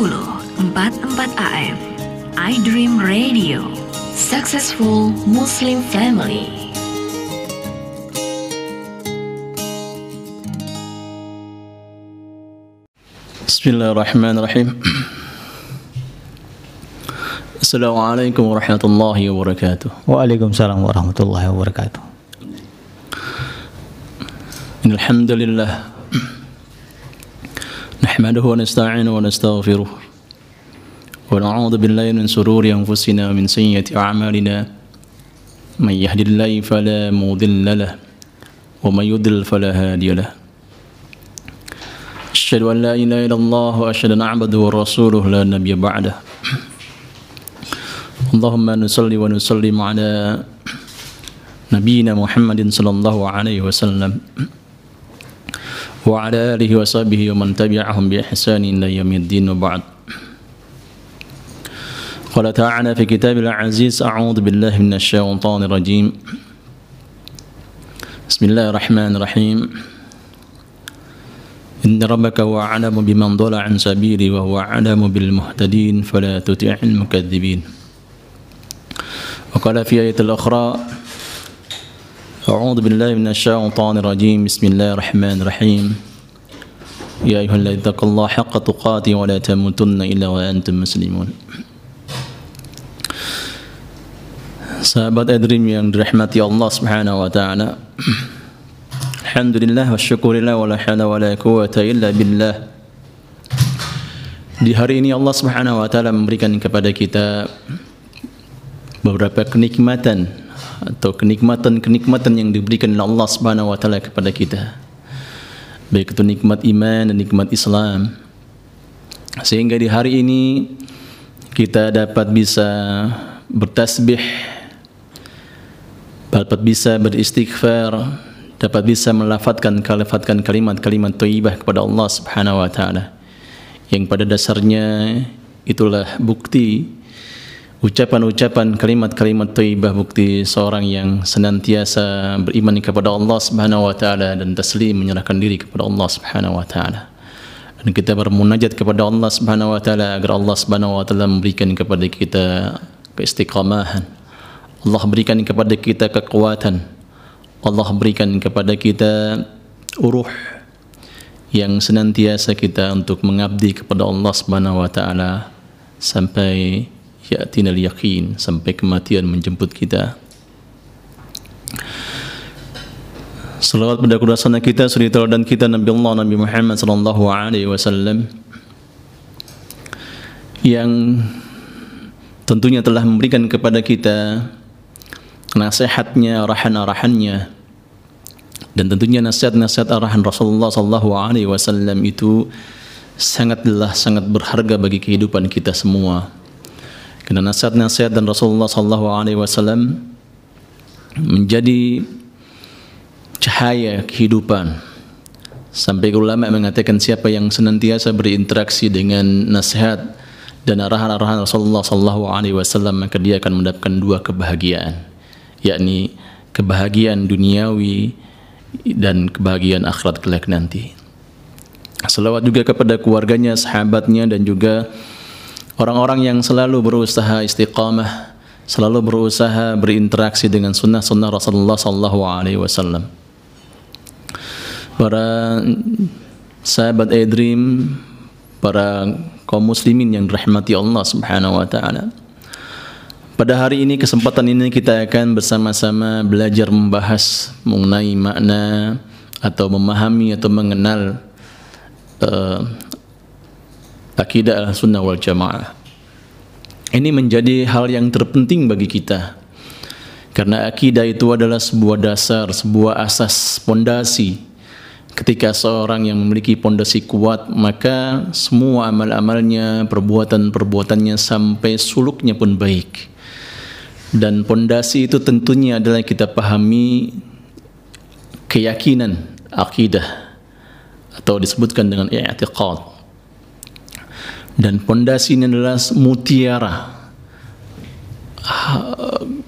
44 AM I Dream Radio. Successful Muslim Family. Bismillahirrahmanirrahim. Assalamualaikum warahmatullahi wabarakatuh. Waalaikumsalam warahmatullahi wabarakatuh. Alhamdulillah نحمده ونستعينه ونستغفره ونعوذ بالله من شرور أنفسنا ومن سيئة أعمالنا. من يهد الله فلا مضل له ومن يضلل فلا هادي له. أشهد أن لا إله إلا الله وأشهد أن عبده ورسوله لا نبي بعده. اللهم نصلي ونسلم على نبينا محمد صلى الله عليه وسلم. وعلى آله وصحبه ومن تبعهم بإحسان إلى يوم الدين وبعد. قال تعالى في كتاب العزيز أعوذ بالله من الشيطان الرجيم. بسم الله الرحمن الرحيم. إن ربك هو أعلم بمن ضل عن سبيله وهو أعلم بالمهتدين فلا تطع المكذبين. وقال في آية الأخرى أعوذ بالله من الشيطان الرجيم بسم الله الرحمن الرحيم يا أيها الذين اتقوا الله حق تقاته ولا تموتن إلا وأنتم مسلمون Sahabat Edrim yang dirahmati Allah Subhanahu wa taala. Alhamdulillah wa syukurillah wa la hawla wa la quwata illa billah. Di hari ini Allah Subhanahu wa taala memberikan kepada kita beberapa kenikmatan atau kenikmatan-kenikmatan yang diberikan oleh Allah Subhanahu wa taala kepada kita. Baik itu nikmat iman dan nikmat Islam. Sehingga di hari ini kita dapat bisa bertasbih, dapat bisa beristighfar, dapat bisa melafatkan kalifatkan kalimat-kalimat thayyibah kepada Allah Subhanahu wa taala. Yang pada dasarnya itulah bukti ucapan-ucapan kalimat-kalimat thayyibah bukti seorang yang senantiasa beriman kepada Allah Subhanahu wa taala dan taslim menyerahkan diri kepada Allah Subhanahu wa taala. Dan kita bermunajat kepada Allah Subhanahu wa taala agar Allah Subhanahu wa taala memberikan kepada kita keistiqamahan. Allah berikan kepada kita kekuatan. Allah berikan kepada kita uruh yang senantiasa kita untuk mengabdi kepada Allah Subhanahu wa taala sampai yatinal yakin sampai kematian menjemput kita. Salawat pada kudasana kita, suri dan kita Nabi Allah Nabi Muhammad sallallahu alaihi wasallam yang tentunya telah memberikan kepada kita nasihatnya, arahan-arahannya dan tentunya nasihat-nasihat arahan Rasulullah sallallahu alaihi wasallam itu sangatlah sangat berharga bagi kehidupan kita semua. Karena nasihat-nasihat dan Rasulullah sallallahu alaihi wasallam menjadi cahaya kehidupan. Sampai ulama mengatakan siapa yang senantiasa berinteraksi dengan nasihat dan arahan-arahan Rasulullah sallallahu alaihi wasallam maka dia akan mendapatkan dua kebahagiaan, yakni kebahagiaan duniawi dan kebahagiaan akhirat kelak nanti. Salawat juga kepada keluarganya, sahabatnya dan juga orang-orang yang selalu berusaha istiqamah, selalu berusaha berinteraksi dengan sunnah-sunnah Rasulullah sallallahu alaihi wasallam. Para sahabat Edrim, para kaum muslimin yang dirahmati Allah Subhanahu wa taala. Pada hari ini kesempatan ini kita akan bersama-sama belajar membahas mengenai makna atau memahami atau mengenal uh, akidah al-sunnah wal jamaah. Ini menjadi hal yang terpenting bagi kita. Karena akidah itu adalah sebuah dasar, sebuah asas, pondasi. Ketika seorang yang memiliki pondasi kuat, maka semua amal-amalnya, perbuatan-perbuatannya sampai suluknya pun baik. Dan pondasi itu tentunya adalah kita pahami keyakinan akidah atau disebutkan dengan i'tiqad. Dan pondasi ini adalah mutiara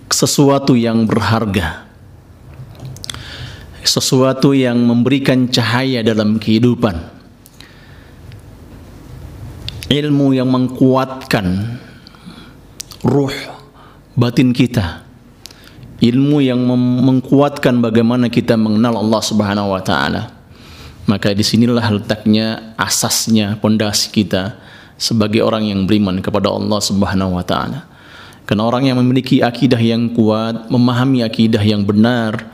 sesuatu yang berharga. Sesuatu yang memberikan cahaya dalam kehidupan. ilmu yang mengkuatkan ruh batin kita ilmu yang mengkuatkan bagaimana kita mengenal Allah Subhanahu wa taala maka di sinilah letaknya asasnya pondasi kita sebagai orang yang beriman kepada Allah Subhanahu wa taala karena orang yang memiliki akidah yang kuat memahami akidah yang benar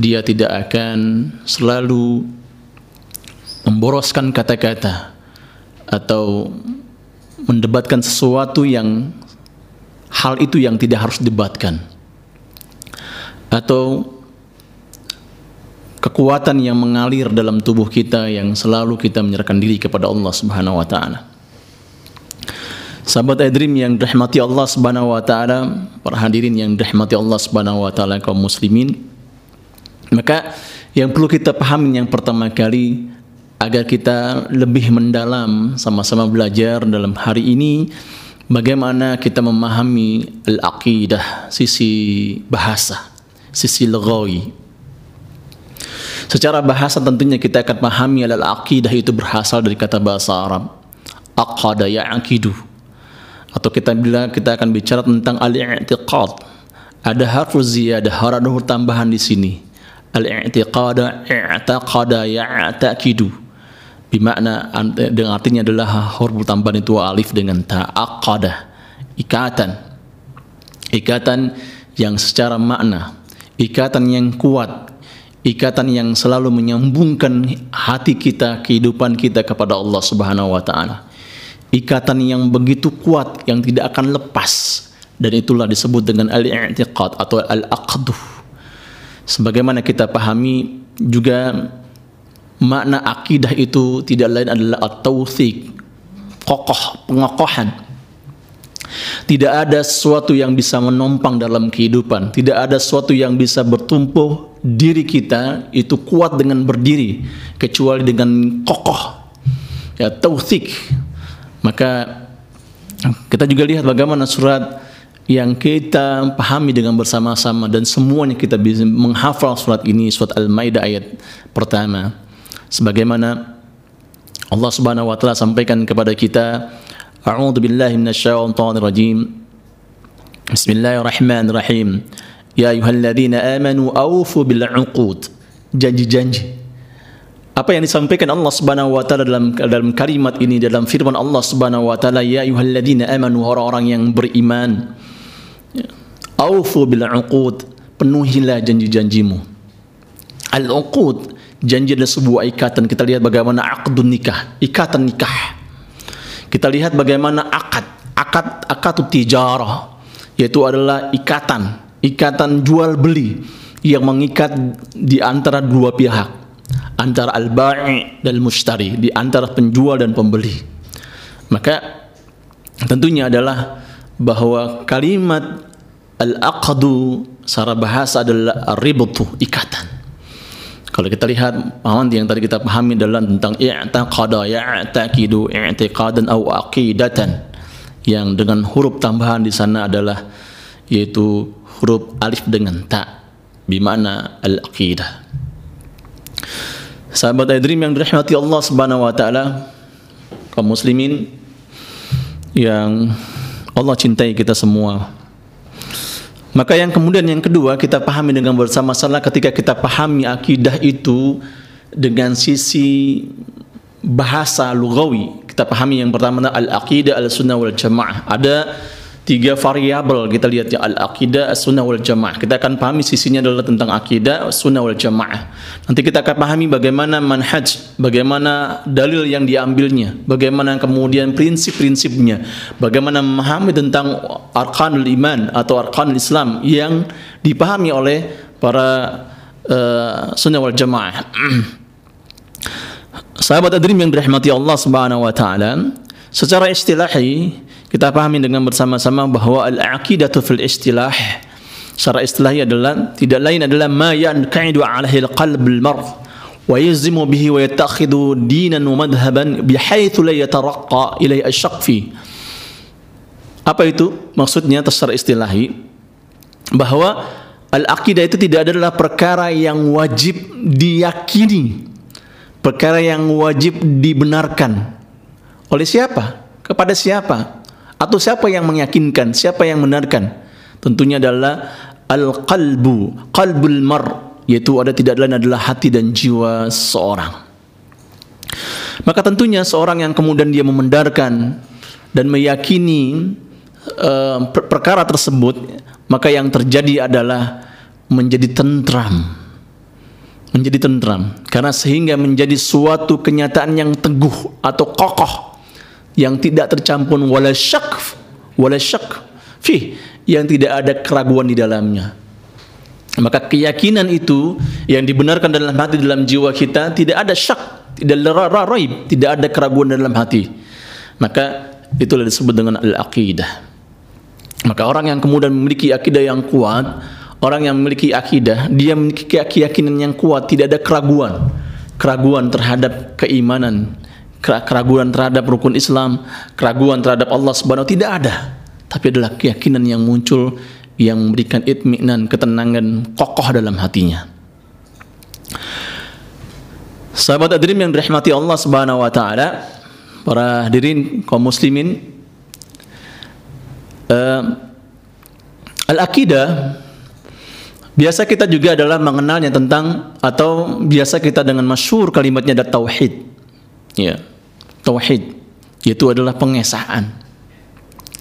dia tidak akan selalu memboroskan kata-kata atau mendebatkan sesuatu yang hal itu yang tidak harus debatkan atau kekuatan yang mengalir dalam tubuh kita yang selalu kita menyerahkan diri kepada Allah Subhanahu wa taala. Sahabat Adrim yang dirahmati Allah Subhanahu wa taala, para hadirin yang dirahmati Allah Subhanahu wa taala kaum muslimin. Maka yang perlu kita pahami yang pertama kali agar kita lebih mendalam sama-sama belajar dalam hari ini bagaimana kita memahami al-aqidah sisi bahasa sisi lagawi. Secara bahasa tentunya kita akan pahami al-aqidah itu berasal dari kata bahasa Arab aqada ya'qidu atau kita bila kita akan bicara tentang al-i'tiqad. Ada harfu ziyadah huruf tambahan di sini. Al-i'tiqada i'taqada ya'taqidu. Bimakna dengan artinya adalah huruf tambahan itu alif dengan ta aqada ikatan. Ikatan yang secara makna. Ikatan yang kuat, ikatan yang selalu menyambungkan hati kita, kehidupan kita kepada Allah Subhanahu wa taala. Ikatan yang begitu kuat yang tidak akan lepas dan itulah disebut dengan al-i'tiqad atau al-aqdu. Sebagaimana kita pahami juga makna akidah itu tidak lain adalah at-tawthiq, kokoh, pengokohan tidak ada sesuatu yang bisa menompang dalam kehidupan. Tidak ada sesuatu yang bisa bertumbuh diri kita itu kuat dengan berdiri kecuali dengan kokoh. Ya tauthik. Maka kita juga lihat bagaimana surat yang kita pahami dengan bersama-sama dan semuanya kita bisa menghafal surat ini surat Al-Maidah ayat pertama. Sebagaimana Allah Subhanahu wa taala sampaikan kepada kita A'udzu billahi minasyaitonir rajim Bismillahirrahmanirrahim. Ya ayyuhalladzina amanu aufu bil 'uqud. Janji-janji apa yang disampaikan Allah Subhanahu wa taala dalam dalam kalimat ini dalam firman Allah Subhanahu wa taala ya ayyuhalladzina amanu orang-orang yang beriman. Aufu bil uqud penuhilah janji-janjimu. Al uqud janji adalah sebuah ikatan. Kita lihat bagaimana aqdun nikah ikatan nikah. Kita lihat bagaimana akad, akad akad tijarah yaitu adalah ikatan, ikatan jual beli yang mengikat di antara dua pihak, antara al-bai' dan mushtari, di antara penjual dan pembeli. Maka tentunya adalah bahwa kalimat al-aqdu secara bahasa adalah ributu ikatan kalau kita lihat pahaman yang tadi kita pahami adalah tentang i'taqada ya'taqidu i'tiqadan au aqidatan yang dengan huruf tambahan di sana adalah yaitu huruf alif dengan ta bimana al-aqidah. Sahabat Adrim yang dirahmati Allah Subhanahu wa taala, kaum muslimin yang Allah cintai kita semua. Maka yang kemudian yang kedua kita pahami dengan bersama-sama ketika kita pahami akidah itu dengan sisi bahasa lugawi. Kita pahami yang pertama al-aqidah al-sunnah wal jamaah. Ada tiga variabel kita lihat ya al-aqidah as-sunnah wal jamaah. Kita akan pahami sisinya adalah tentang akidah sunnah wal jamaah. Nanti kita akan pahami bagaimana manhaj, bagaimana dalil yang diambilnya, bagaimana kemudian prinsip-prinsipnya, bagaimana memahami tentang arkanul iman atau arkanul Islam yang dipahami oleh para uh, sunnah wal jamaah. Sahabat adrim yang dirahmati Allah Subhanahu wa taala, secara istilahi kita pahami dengan bersama-sama bahwa al-aqidatu fil istilah secara istilahi adalah tidak lain adalah ma yanqaidu alaihi al-qalb al-mar wa yazimu bihi wa yattakhidhu dinan wa madhhaban bihaythu la yataraqqa ilai asyaq fi apa itu? Maksudnya secara istilahi bahwa al-aqidah itu tidak adalah perkara yang wajib diyakini perkara yang wajib dibenarkan. Oleh siapa? Kepada siapa? Atau siapa yang meyakinkan? Siapa yang benarkan? Tentunya adalah al-qalbu, qalbul mar, yaitu ada tidak lain adalah hati dan jiwa seorang. Maka tentunya seorang yang kemudian dia membenarkan dan meyakini uh, perkara tersebut, maka yang terjadi adalah menjadi tentram. Menjadi tentram karena sehingga menjadi suatu kenyataan yang teguh atau kokoh yang tidak tercampur wala syak wala syak fi yang tidak ada keraguan di dalamnya. Maka keyakinan itu yang dibenarkan dalam hati dalam jiwa kita tidak ada syak tidak ada raib tidak ada keraguan dalam hati. Maka itulah disebut dengan al-aqidah. Maka orang yang kemudian memiliki akidah yang kuat orang yang memiliki akidah dia memiliki keyakinan yang kuat tidak ada keraguan. Keraguan terhadap keimanan keraguan terhadap rukun Islam, keraguan terhadap Allah Subhanahu tidak ada. Tapi adalah keyakinan yang muncul yang memberikan itminan, ketenangan kokoh dalam hatinya. Sahabat adrim yang dirahmati Allah Subhanahu wa taala, para hadirin kaum muslimin, uh, al-aqidah biasa kita juga adalah mengenalnya tentang atau biasa kita dengan masyhur kalimatnya adalah tauhid. Ya tauhid yaitu adalah pengesaan.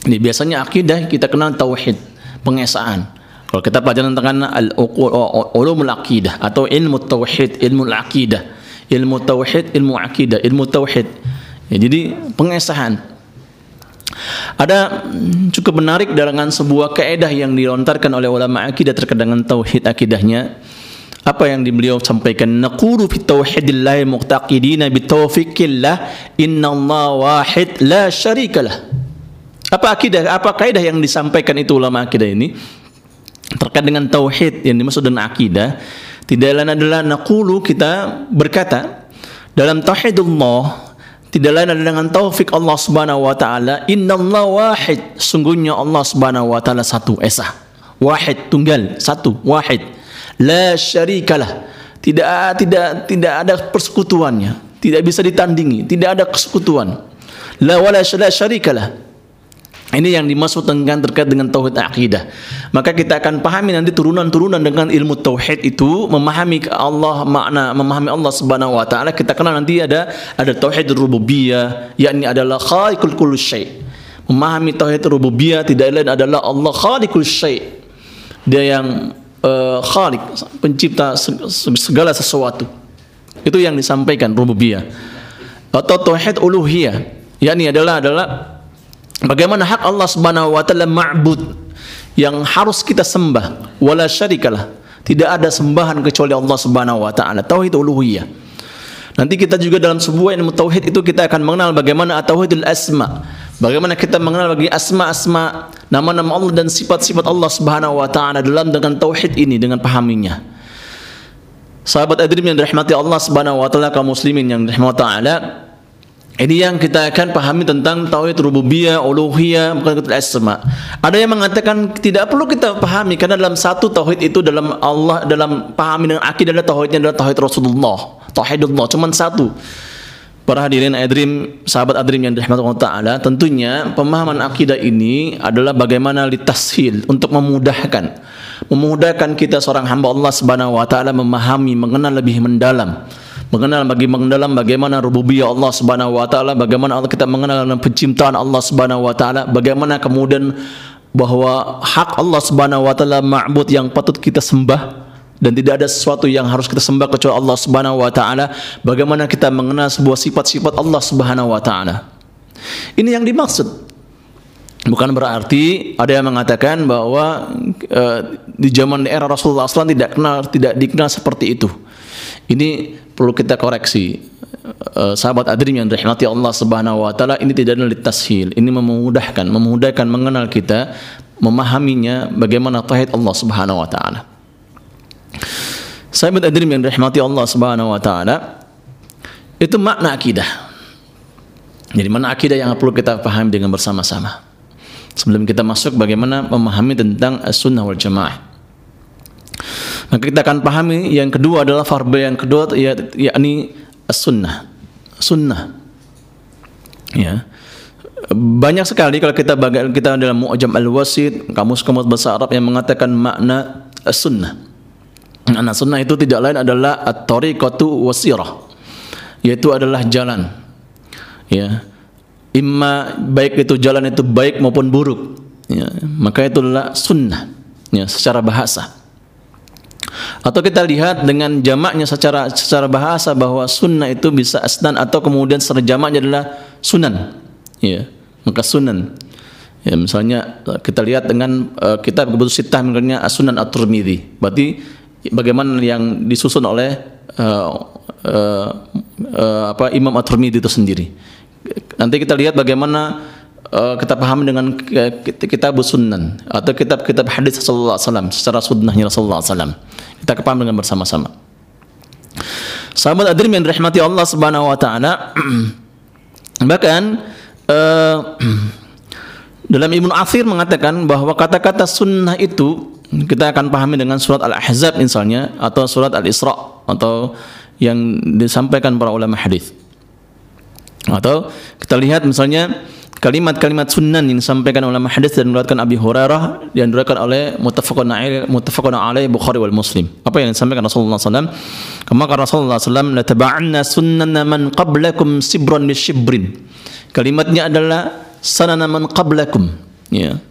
Ini biasanya akidah kita kenal tauhid, pengesaan. Kalau kita pelajaran tentang al-ulumul aqidah atau ilmu tauhid, ilmu aqidah, ilmu tauhid, ilmu aqidah, ilmu tauhid. Ya, jadi pengesahan. Ada cukup menarik dengan sebuah kaidah yang dilontarkan oleh ulama akidah terkait dengan tauhid akidahnya apa yang beliau sampaikan? Naqulu fi tauhidillah muqtaqidina bi taufiqillah Allah wahid la syarikalah. Apa akidah apa kaidah yang disampaikan itu ulama akidah ini? Terkait dengan tauhid yang dimaksud dengan akidah tidak lain adalah naqulu kita berkata dalam tauhidullah tidak lain adalah dengan taufik Allah Subhanahu wa taala Allah wahid. Sungguhnya Allah Subhanahu wa taala satu esa wahid tunggal satu wahid la syarikalah tidak tidak tidak ada persekutuannya tidak bisa ditandingi tidak ada kesekutuan la wala syarikalah ini yang dimaksud dengan terkait dengan tauhid akidah. Maka kita akan pahami nanti turunan-turunan dengan ilmu tauhid itu memahami Allah makna memahami Allah Subhanahu wa taala kita kenal nanti ada ada tauhid rububiyah yakni adalah khaliqul kulli syai. Memahami tauhid rububiyah tidak lain adalah Allah khaliqul syai. Dia yang uh, khalik, pencipta segala sesuatu. Itu yang disampaikan rububiyah. Atau tauhid uluhiyah, yakni adalah adalah bagaimana hak Allah Subhanahu wa taala ma'bud yang harus kita sembah wala syarikalah. Tidak ada sembahan kecuali Allah Subhanahu wa taala. Tauhid uluhiyah. Nanti kita juga dalam sebuah ilmu tauhid itu kita akan mengenal bagaimana tauhidul asma Bagaimana kita mengenal bagi asma-asma, nama-nama Allah dan sifat-sifat Allah Subhanahu wa taala dalam dengan tauhid ini dengan pahaminya. Sahabat adrim yang dirahmati Allah Subhanahu wa taala kaum muslimin yang dirahmati taala, ini yang kita akan pahami tentang tauhid rububiyah, uluhiyah, bukan asma. Ada yang mengatakan tidak perlu kita pahami karena dalam satu tauhid itu dalam Allah dalam pahami dengan akidah adalah tauhidnya adalah tauhid Rasulullah, tauhidullah cuma satu. Para hadirin Adrim, sahabat Adrim yang dirahmati Allah Ta'ala, tentunya pemahaman akidah ini adalah bagaimana litashil untuk memudahkan memudahkan kita seorang hamba Allah Subhanahu wa taala memahami, mengenal lebih mendalam mengenal bagi mendalam bagaimana rububiyah Allah Subhanahu wa taala, bagaimana kita mengenal dalam penciptaan Allah Subhanahu wa taala, bagaimana kemudian bahwa hak Allah Subhanahu wa taala ma'bud yang patut kita sembah dan tidak ada sesuatu yang harus kita sembah kecuali Allah Subhanahu wa taala. Bagaimana kita mengenal sebuah sifat-sifat Allah Subhanahu wa taala. Ini yang dimaksud. Bukan berarti ada yang mengatakan bahwa uh, di zaman era Rasulullah SAW tidak kenal tidak dikenal seperti itu. Ini perlu kita koreksi. Uh, sahabat adrim yang dirahmati Allah Subhanahu wa taala ini tidak ada tashil. Ini memudahkan, memudahkan mengenal kita, memahaminya bagaimana tauhid Allah Subhanahu wa taala. Sahabat adrim yang dirahmati Allah Subhanahu wa taala itu makna akidah. Jadi mana akidah yang perlu kita pahami dengan bersama-sama. Sebelum kita masuk bagaimana memahami tentang as-sunnah wal jamaah. Maka kita akan pahami yang kedua adalah farba yang kedua ya, yakni as-sunnah. Sunnah. Ya. banyak sekali kalau kita baga- kita dalam Mu'jam Al-Wasit, kamus-kamus bahasa Arab yang mengatakan makna sunnah. Makna sunnah itu tidak lain adalah at-tariqatu wasirah. Yaitu adalah jalan. Ya. Imma baik itu jalan itu baik maupun buruk. Ya. Maka itu adalah sunnah. Ya, secara bahasa. Atau kita lihat dengan jamaknya secara secara bahasa bahwa sunnah itu bisa asnan atau kemudian secara jamaknya adalah sunan. Ya, maka sunan. Ya, misalnya kita lihat dengan uh, kitab kebetulan sitah misalnya As-Sunan At-Tirmidzi. Berarti bagaimana yang disusun oleh uh, uh, uh, apa Imam At-Tirmidzi itu sendiri. Nanti kita lihat bagaimana uh, kita paham dengan kitab sunan atau kitab-kitab hadis Rasulullah SAW secara sunnahnya Rasulullah SAW. Kita paham dengan bersama-sama. Sahabat adrim yang dirahmati Allah Subhanahu wa taala bahkan uh, dalam Ibnu Athir mengatakan bahwa kata-kata sunnah itu kita akan pahami dengan surat Al-Ahzab misalnya atau surat Al-Isra atau yang disampaikan para ulama hadis. Atau kita lihat misalnya kalimat-kalimat sunnah yang disampaikan ulama hadis dan diriwayatkan Abi Hurairah dan diriwayatkan oleh muttafaqun alaih muttafaqun alaih Bukhari wal Muslim. Apa yang disampaikan Rasulullah SAW? Kama kata Rasulullah SAW, "La taba'anna sunnana man qablakum sibran bi shibrin." Kalimatnya adalah sanana man qablakum ya,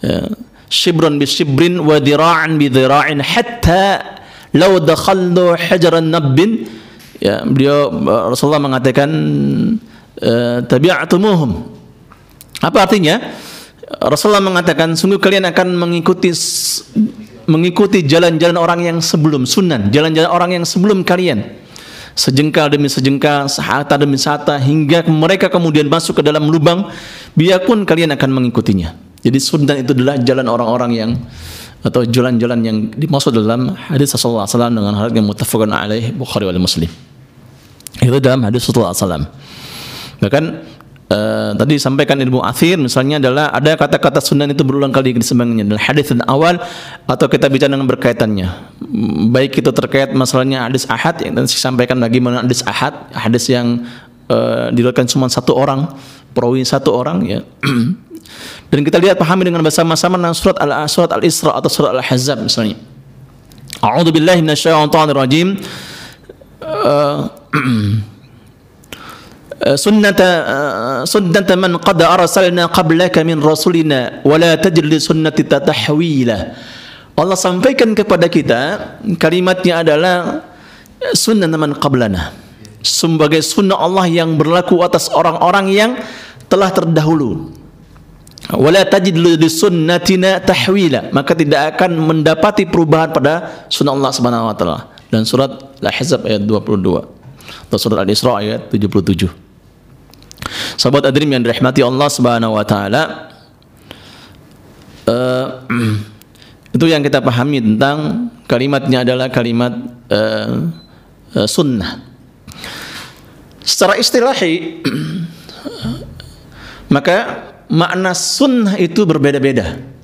ya. shibran bi shibrin wa dira'an bi dira'in hatta law dakhallu hajaran nabbin ya beliau Rasulullah mengatakan uh, tabi'atumuhum apa artinya Rasulullah mengatakan sungguh kalian akan mengikuti mengikuti jalan-jalan orang yang sebelum sunan jalan-jalan orang yang sebelum kalian sejengkal demi sejengkal, sehata demi sehata hingga mereka kemudian masuk ke dalam lubang, biarpun kalian akan mengikutinya. Jadi sunnah itu adalah jalan orang-orang yang atau jalan-jalan yang dimaksud dalam hadis Rasulullah SAW dengan hal yang muttafaqun alaih Bukhari wal Muslim. Itu dalam hadis Rasulullah SAW. Bahkan Uh, tadi sampaikan ilmu akhir misalnya adalah ada kata-kata sunnah itu berulang kali disebutnya dalam hadis dan awal atau kita bicara dengan berkaitannya. Baik itu terkait masalahnya hadis ahad yang tadi saya sampaikan bagaimana hadis ahad hadis yang uh, diriwayatkan cuma satu orang perawi satu orang ya. Dan kita lihat pahami dengan bersama-sama dengan surat al surat al Isra atau surat al Ahzab misalnya A'udzu Eh, sunnata eh, sunnata man qad arsalna qablaka min rasulina wa la tajid li sunnati tatahwila. Allah sampaikan kepada kita kalimatnya adalah eh, sunnah man qablana. Sebagai sunnah Allah yang berlaku atas orang-orang yang telah terdahulu. Wala tajid li sunnatina tahwila. Maka tidak akan mendapati perubahan pada sunnah Allah Subhanahu wa taala. Dan surat Al-Ahzab ayat 22 atau surat Al-Isra ayat 77 Sahabat adrim yang dirahmati Allah Subhanahu wa taala uh, itu yang kita pahami tentang kalimatnya adalah kalimat uh, uh, sunnah. Secara istilahi maka makna sunnah itu berbeda-beda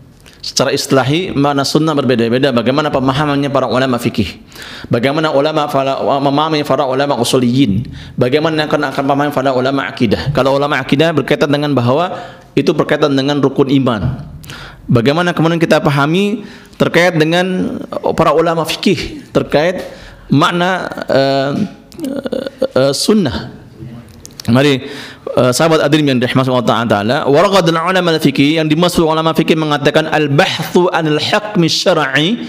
secara istilahi makna sunnah berbeda-beda. Bagaimana pemahamannya para ulama fikih bagaimana ulama memahami para ulama usuliyin? Bagaimana akan akan pahami para ulama akidah? Kalau ulama akidah berkaitan dengan bahwa itu berkaitan dengan rukun iman. Bagaimana kemudian kita pahami terkait dengan para ulama fikih terkait makna uh, uh, uh, sunnah mari uh, sahabat adrim yang dirahmati Allah taala waraqad ulama fikih yang dimaksud ulama fikih mengatakan al bahthu anil hukm syar'i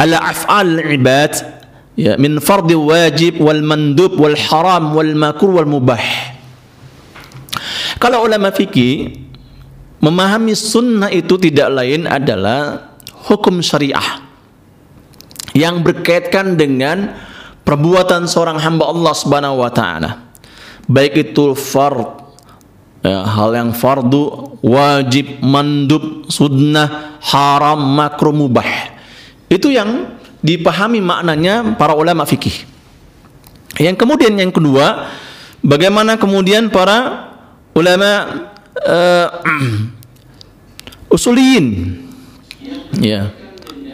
ala af'al ibad ya min fardhi wajib wal mandub wal haram wal makruh wal mubah. Kalau ulama fikih memahami sunnah itu tidak lain adalah hukum syariah yang berkaitan dengan perbuatan seorang hamba Allah Subhanahu wa taala baik itu fard ya, hal yang fardu wajib mandub sunnah haram makruh mubah. Itu yang dipahami maknanya para ulama fikih. Yang kemudian yang kedua bagaimana kemudian para ulama uh, usuliyin. Ya.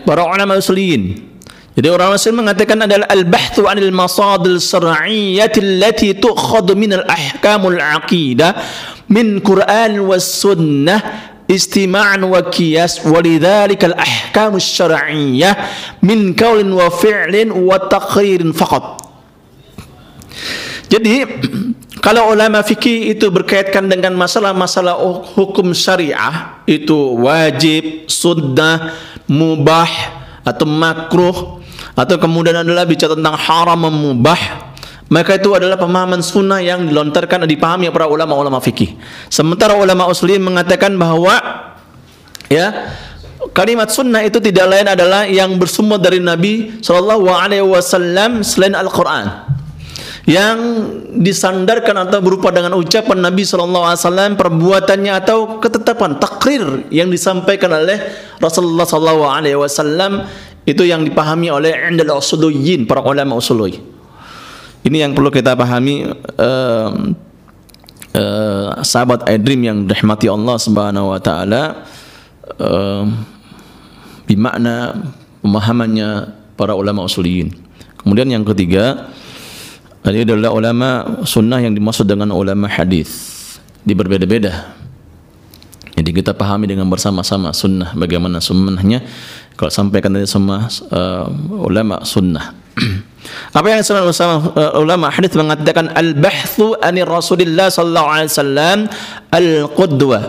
Para ulama usuliyin jadi orang Muslim mengatakan adalah al-bahthu 'anil masadil syar'iyyati allati tu'khadhu min al-ahkamul aqidah min Quran was sunnah istima'an wa qiyas walidzalika al-ahkam asy-syar'iyyah min qaulin wa fi'lin wa taqririn faqat. Jadi kalau ulama fikih itu berkaitkan dengan masalah-masalah hukum syariah itu wajib, sunnah, mubah atau makruh atau kemudian adalah bicara tentang haram mubah maka itu adalah pemahaman sunnah yang dilontarkan dan dipahami para ulama-ulama fikih. Sementara ulama usulin mengatakan bahwa ya kalimat sunnah itu tidak lain adalah yang bersumber dari Nabi Shallallahu Alaihi Wasallam selain Al-Quran yang disandarkan atau berupa dengan ucapan Nabi Shallallahu Alaihi Wasallam perbuatannya atau ketetapan takrir yang disampaikan oleh Rasulullah Shallallahu Alaihi Wasallam itu yang dipahami oleh indal usuluyin para ulama usului ini yang perlu kita pahami uh, sahabat Adrim yang dirahmati Allah Subhanahu Wa Taala bimakna pemahamannya para ulama usuliyin kemudian yang ketiga ini adalah ulama sunnah yang dimaksud dengan ulama hadis. Di berbeda-beda. Jadi kita pahami dengan bersama-sama sunnah bagaimana sunnahnya kalau sampaikan tadi semua uh, ulama sunnah. Apa yang selalu sama eh, ulama hadis mengatakan al bahthu ani rasulillah sallallahu alaihi wasallam al qudwa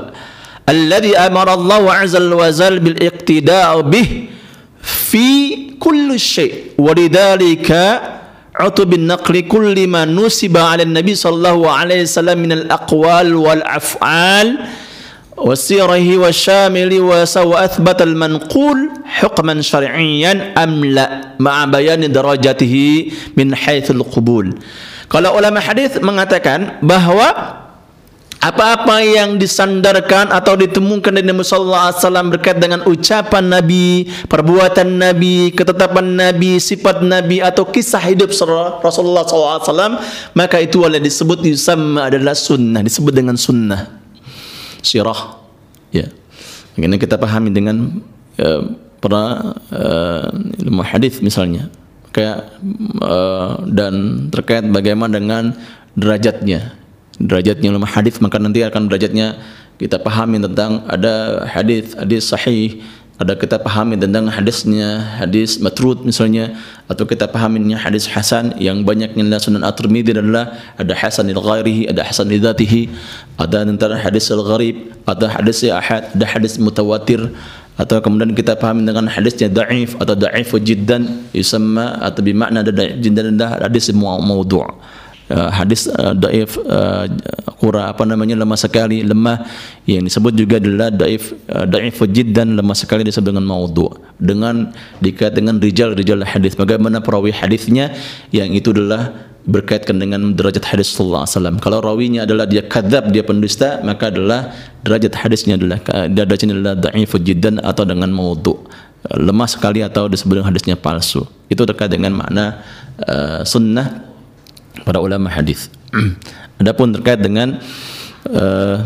alladhi amara Allah azal wa zal bil iqtida' bih fi kulli syai. Wa lidhalika utub bin nakli kulli ma nusiba ala nabi sallallahu alaihi wasallam min al aqwal wal af'al wa sirahi wa syamili wa sawa athbata al manqul hukman syar'iyyan amla, ma'a bayani darajatihi min haitsul qubul. Kalau ulama hadis mengatakan bahwa apa-apa yang disandarkan atau ditemukan dari Nabi saw berkait dengan ucapan Nabi, perbuatan Nabi, ketetapan Nabi, sifat Nabi atau kisah hidup Rasulullah saw maka itu yang disebut yusamma adalah sunnah, disebut dengan sunnah. Sirah. Ya. Ini kita pahami dengan uh, para uh, ilmu hadis misalnya. Kayak uh, dan terkait bagaimana dengan derajatnya derajatnya ulama hadis maka nanti akan derajatnya kita pahami tentang ada hadis hadis sahih ada kita pahami tentang hadisnya hadis matrud misalnya atau kita pahaminya hadis hasan yang banyaknya adalah sunan at-tirmidzi adalah ada hasan al-ghairihi ada hasan li dzatihi ada antara hadis al-gharib ada hadis ahad ada hadis mutawatir atau kemudian kita pahami dengan hadisnya dhaif atau dhaif jiddan yusamma atau bermakna ada jiddan ada hadis maudhu' uh, hadis uh, daif uh, qura apa namanya lemah sekali lemah. Yang disebut juga adalah daif uh, daif jiddan lemah sekali disebut dengan maudhu dengan dikait dengan rijal-rijal hadis. Bagaimana perawi hadisnya? Yang itu adalah berkaitkan dengan derajat hadis alaihi wasallam. Kalau rawinya adalah dia kadzab, dia pendusta, maka adalah derajat hadisnya adalah derajatnya adalah dhaif jiddan atau dengan maudhu. Lemah sekali atau disebut hadisnya palsu. Itu terkait dengan makna uh, sunnah para ulama hadis. Adapun terkait dengan uh,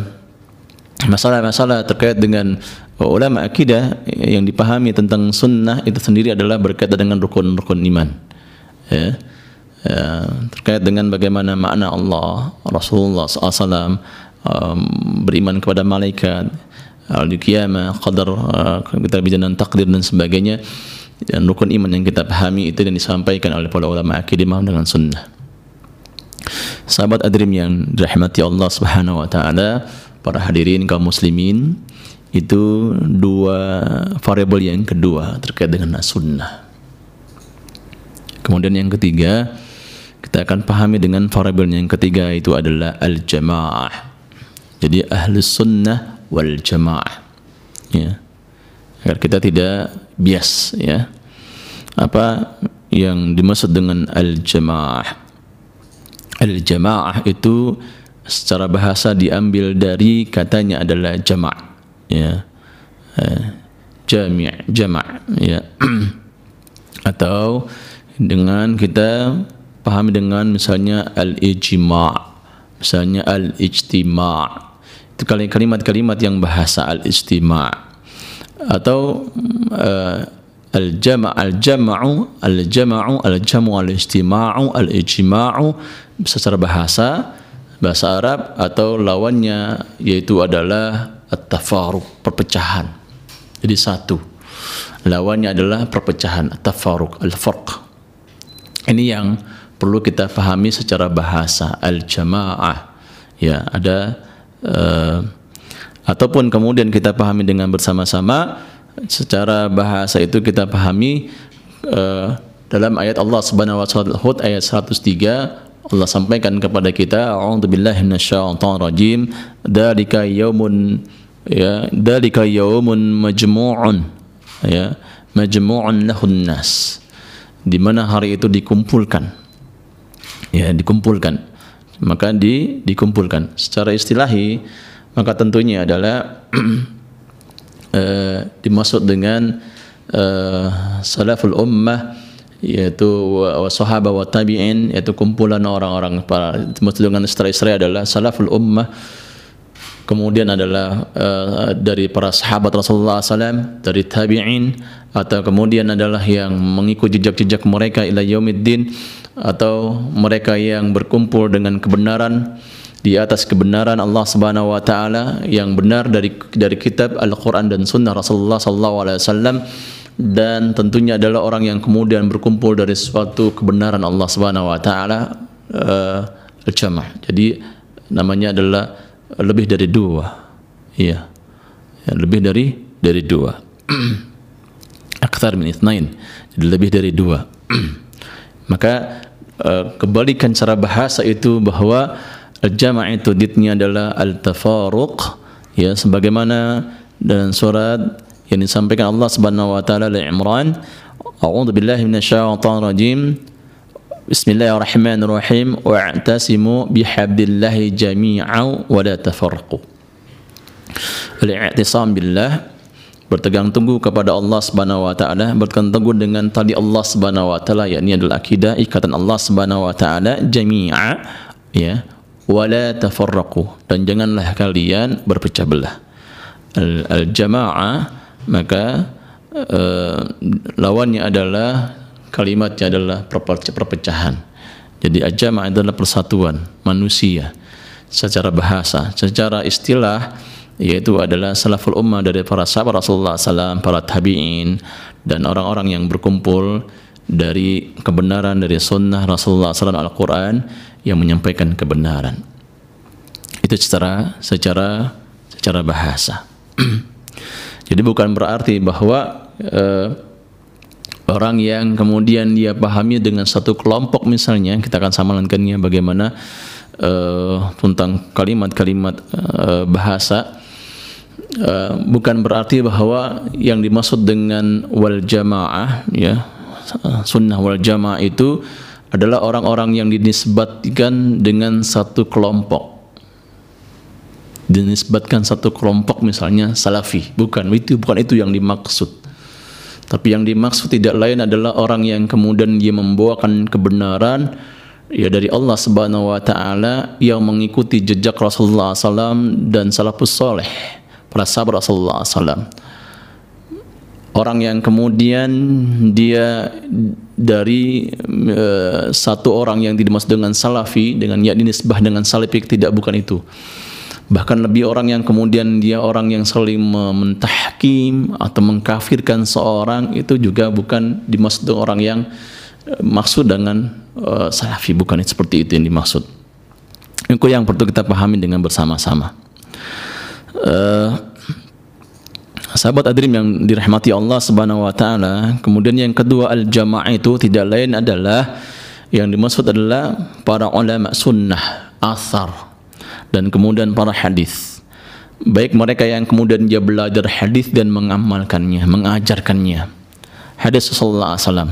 masalah-masalah uh, terkait dengan ulama akidah yang dipahami tentang sunnah itu sendiri adalah berkaitan dengan rukun-rukun iman. Ya. Ya, terkait dengan bagaimana makna Allah, Rasulullah SAW um, beriman kepada malaikat, al-qiyamah, qadar, uh, kita bicara takdir dan sebagainya dan rukun iman yang kita pahami itu yang disampaikan oleh para ulama akidah dengan sunnah. Sahabat Adrim yang dirahmati Allah Subhanahu wa taala, para hadirin kaum muslimin, itu dua variabel yang kedua terkait dengan sunnah. Kemudian yang ketiga, kita akan pahami dengan variabel yang ketiga itu adalah al-jamaah. Jadi ahli sunnah wal jamaah. Ya. Agar kita tidak bias ya. Apa yang dimaksud dengan al-jamaah? Al-jamaah itu secara bahasa diambil dari katanya adalah jama' ya. Eh, jami' jama' ya. Atau dengan kita pahami dengan misalnya al-ijma' misalnya al-ijtima' itu kalimat-kalimat yang bahasa al-ijtima' atau uh, al-jama' al-jama'u al-jama'u al-jam'u al-istima'u al-ijma'u secara bahasa bahasa Arab atau lawannya yaitu adalah at-tafaruq, perpecahan. Jadi satu. Lawannya adalah perpecahan, at-tafaruq, al-farq. Ini yang perlu kita pahami secara bahasa al-jamaah. Ya, ada uh, ataupun kemudian kita pahami dengan bersama-sama secara bahasa itu kita pahami uh, dalam ayat Allah Subhanahu wa taala Hud ayat 103 Allah sampaikan kepada kita a'udzubillahi minasyaitonir rajim dzalika yaumun ya dzalika yaumun majmu'un ya majmu'un lahun nas. Di mana hari itu dikumpulkan ya dikumpulkan. Maka di dikumpulkan. Secara istilahi maka tentunya adalah uh, dimaksud dengan uh, salaful ummah yaitu sahabat wa tabi'in yaitu kumpulan orang-orang. Para maksud dengan adalah salaful ummah. Kemudian adalah uh, dari para sahabat Rasulullah SAW dari tabi'in atau kemudian adalah yang mengikuti jejak-jejak mereka ila yaumiddin atau mereka yang berkumpul dengan kebenaran di atas kebenaran Allah Subhanahu wa taala yang benar dari dari kitab Al-Qur'an dan sunnah Rasulullah sallallahu alaihi wasallam dan tentunya adalah orang yang kemudian berkumpul dari suatu kebenaran Allah Subhanahu wa taala uh, al-jama'. Jadi namanya adalah lebih dari dua. Iya. Ya, lebih dari dari dua. Akthar min ithnain. Jadi lebih dari dua maka uh, kebalikan cara bahasa itu bahwa al-jama' itu ditnya adalah al-tafaruq ya sebagaimana dalam surat yang disampaikan Allah Subhanahu wa taala Al Imran. A'udzu billahi minasyaitonir rajim. Bismillahirrahmanirrahim. Wa'tasimu bihablillahi jami'an wa la tafarraqu. Al-i'tisam billah bertegang teguh kepada Allah Subhanahu wa taala, berpegang teguh dengan tali Allah Subhanahu wa taala yakni adalah akidah ikatan Allah Subhanahu wa taala jami'a ya wa la tafarraqu dan janganlah kalian berpecah belah. Al-jamaah maka uh, lawannya adalah kalimatnya adalah perpecahan. Jadi ajama adalah persatuan manusia secara bahasa, secara istilah yaitu adalah salaful ummah dari para sahabat Rasulullah SAW, para tabi'in dan orang-orang yang berkumpul dari kebenaran dari sunnah Rasulullah SAW Al-Quran yang menyampaikan kebenaran. Itu secara secara secara bahasa. Jadi bukan berarti bahwa uh, orang yang kemudian dia pahami dengan satu kelompok misalnya kita akan samalankannya bagaimana uh, tentang kalimat-kalimat uh, bahasa uh, bukan berarti bahwa yang dimaksud dengan wal jamaah ya sunnah wal jamaah itu adalah orang-orang yang dinisbatkan dengan satu kelompok. Dinisbatkan satu kelompok misalnya salafi. Bukan itu bukan itu yang dimaksud. Tapi yang dimaksud tidak lain adalah orang yang kemudian dia membawakan kebenaran ya dari Allah Subhanahu wa taala yang mengikuti jejak Rasulullah SAW dan salafus soleh para sahabat Rasulullah SAW. Orang yang kemudian dia dari uh, satu orang yang dimaksud dengan salafi dengan yakni nisbah dengan salafi tidak bukan itu. Bahkan lebih orang yang kemudian dia orang yang saling mentahkim atau mengkafirkan seorang itu juga bukan dimaksud orang yang eh, maksud dengan uh, salafi. Bukan seperti itu yang dimaksud. Itu yang perlu kita pahami dengan bersama-sama uh, sahabat adrim yang dirahmati Allah Subhanahu wa taala kemudian yang kedua al jamaah itu tidak lain adalah yang dimaksud adalah para ulama sunnah asar dan kemudian para hadis. Baik mereka yang kemudian dia belajar hadis dan mengamalkannya mengajarkannya. Hadis sallallahu alaihi wasallam.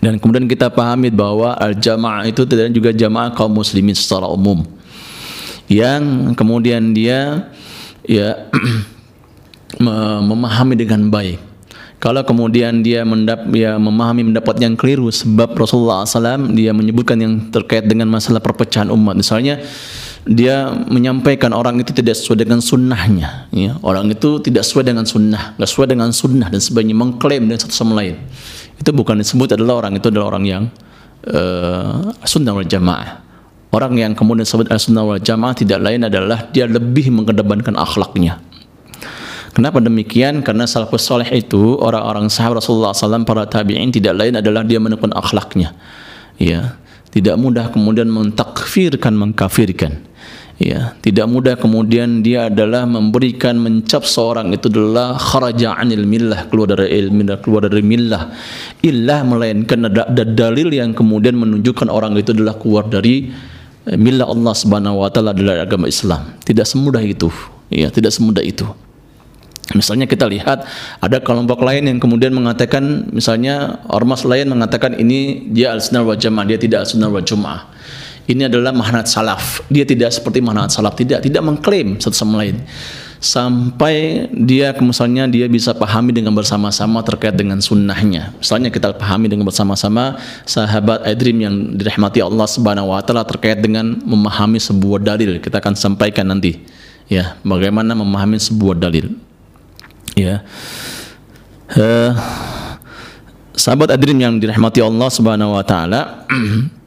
Dan kemudian kita pahami bahwa al jamaah itu tidak juga jamaah kaum muslimin secara umum. Yang kemudian dia ya memahami dengan baik. Kalau kemudian dia mendap ya memahami mendapat yang keliru sebab Rasulullah SAW dia menyebutkan yang terkait dengan masalah perpecahan umat. Misalnya dia menyampaikan orang itu tidak sesuai dengan sunnahnya ya. orang itu tidak sesuai dengan sunnah tidak sesuai dengan sunnah dan sebagainya mengklaim dengan satu sama lain. Itu bukan disebut adalah orang itu adalah orang yang uh, sunnah wal jamaah Orang yang kemudian disebut al-sunnah wal jamaah tidak lain adalah dia lebih mengedepankan akhlaknya. Kenapa demikian? Karena salafus soleh itu orang-orang sahabat Rasulullah SAW para tabi'in tidak lain adalah dia menekun akhlaknya. Ya, tidak mudah kemudian mentakfirkan, mengkafirkan. Ya, tidak mudah kemudian dia adalah memberikan mencap seorang itu adalah kharaja anil millah keluar dari ilmu keluar dari millah illah melainkan ada, ada dalil yang kemudian menunjukkan orang itu adalah keluar dari millah Allah Subhanahu wa taala dari agama Islam. Tidak semudah itu. Ya, tidak semudah itu. Misalnya kita lihat ada kelompok lain yang kemudian mengatakan misalnya ormas lain mengatakan ini dia al-sunnah wal jamaah, dia tidak al-sunnah wal jamaah ini adalah mahnat salaf. Dia tidak seperti mahnat salaf, tidak tidak mengklaim satu sama lain. Sampai dia misalnya dia bisa pahami dengan bersama-sama terkait dengan sunnahnya. Misalnya kita pahami dengan bersama-sama sahabat Adrim yang dirahmati Allah Subhanahu wa taala terkait dengan memahami sebuah dalil. Kita akan sampaikan nanti ya, bagaimana memahami sebuah dalil. Ya. Uh, sahabat Adrim yang dirahmati Allah Subhanahu wa taala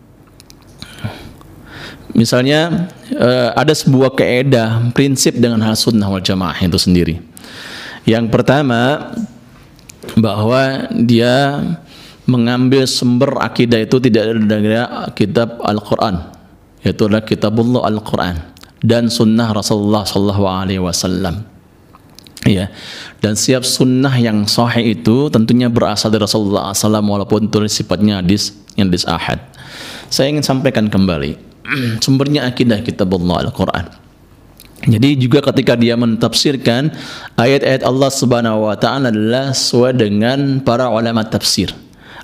Misalnya uh, ada sebuah keedah prinsip dengan hal sunnah wal jamaah itu sendiri. Yang pertama bahwa dia mengambil sumber akidah itu tidak dari kitab Al-Quran yaitu adalah kitabullah Al-Quran dan sunnah Rasulullah Sallallahu Alaihi Wasallam. Ya, dan siap sunnah yang sahih itu tentunya berasal dari Rasulullah SAW walaupun itu sifatnya hadis yang hadis ahad. Saya ingin sampaikan kembali sumbernya akidah kitab Allah Al-Quran. Jadi juga ketika dia mentafsirkan ayat-ayat Allah Subhanahu wa taala adalah sesuai dengan para ulama tafsir.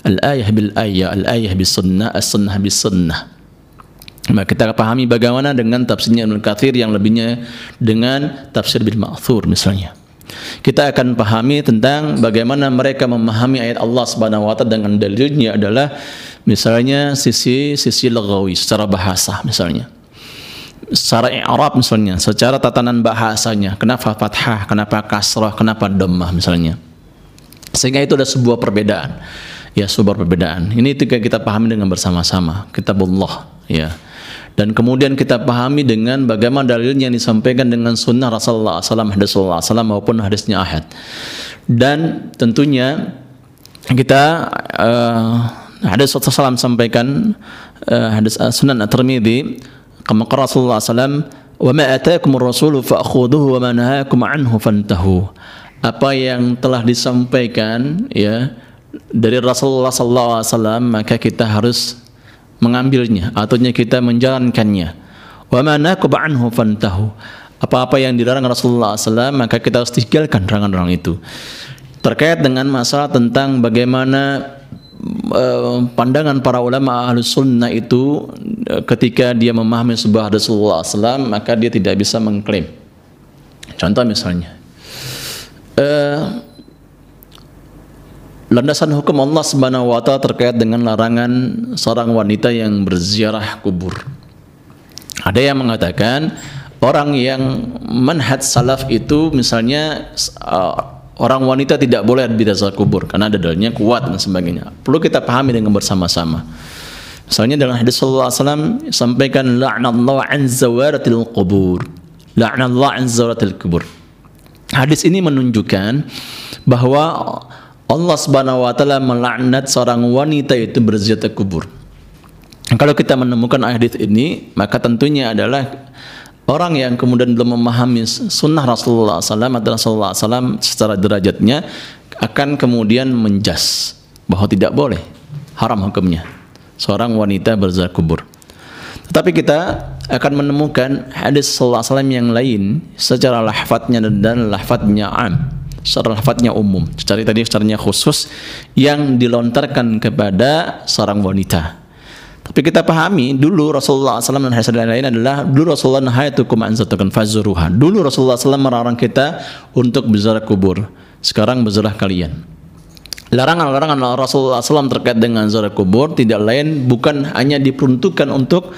Al-ayah bil ayah, al-ayah bis sunnah, as-sunnah bis sunnah. Maka kita pahami bagaimana dengan tafsirnya Ibnu Katsir yang lebihnya dengan tafsir bil ma'thur misalnya. Kita akan pahami tentang bagaimana mereka memahami ayat Allah Subhanahu wa taala dengan dalilnya adalah Misalnya sisi sisi lagawi secara bahasa misalnya. Secara i'rab misalnya, secara tatanan bahasanya, kenapa fathah, kenapa kasrah, kenapa dhammah misalnya. Sehingga itu ada sebuah perbedaan. Ya, sebuah perbedaan. Ini itu kita pahami dengan bersama-sama. Kitabullah, ya. Dan kemudian kita pahami dengan bagaimana dalilnya yang disampaikan dengan sunnah Rasulullah SAW, hadis Rasulullah SAW maupun hadisnya ahad. Dan tentunya kita uh, hadis Rasulullah SAW sampaikan uh, hadis uh, Sunan At-Tirmidzi Rasulullah SAW wa ma ataakum ar-rasul wa ma anhu apa yang telah disampaikan ya dari Rasulullah wasallam maka kita harus mengambilnya artinya kita menjalankannya. Wa ma anhu fantahu. Apa-apa yang dilarang Rasulullah SAW maka kita harus tinggalkan larangan-larangan itu. Terkait dengan masalah tentang bagaimana Eh, pandangan para ulama ahlu sunnah itu eh, ketika dia memahami sebuah Rasulullah SAW maka dia tidak bisa mengklaim. Contoh misalnya uh, landasan hukum Allah Subhanahu wa taala terkait dengan larangan seorang wanita yang berziarah kubur ada yang mengatakan orang yang manhaj salaf itu misalnya uh, orang wanita tidak boleh dasar kubur karena dalilnya kuat dan sebagainya. Perlu kita pahami dengan bersama-sama. Misalnya dalam hadis alaihi wasallam sampaikan la'nallahu an zawaratil qubur. La'nallahu an zawaratil kubur. Hadis ini menunjukkan bahwa Allah Subhanahu wa taala melaknat seorang wanita itu berziarah kubur. Kalau kita menemukan hadis ini, maka tentunya adalah orang yang kemudian belum memahami sunnah Rasulullah SAW atau Rasulullah SAW secara derajatnya akan kemudian menjas bahwa tidak boleh haram hukumnya seorang wanita berziarah kubur. Tetapi kita akan menemukan hadis Rasulullah SAW yang lain secara lafadznya dan lafadznya am, secara lafadznya umum, secara tadi secaranya khusus yang dilontarkan kepada seorang wanita. Tapi kita pahami dulu Rasulullah SAW dan hadis lain adalah dulu Rasulullah nahayatukum an zatukan fazuruha. Dulu Rasulullah SAW melarang kita untuk berziarah kubur. Sekarang berziarah kalian. Larangan-larangan Rasulullah SAW terkait dengan ziarah kubur tidak lain bukan hanya diperuntukkan untuk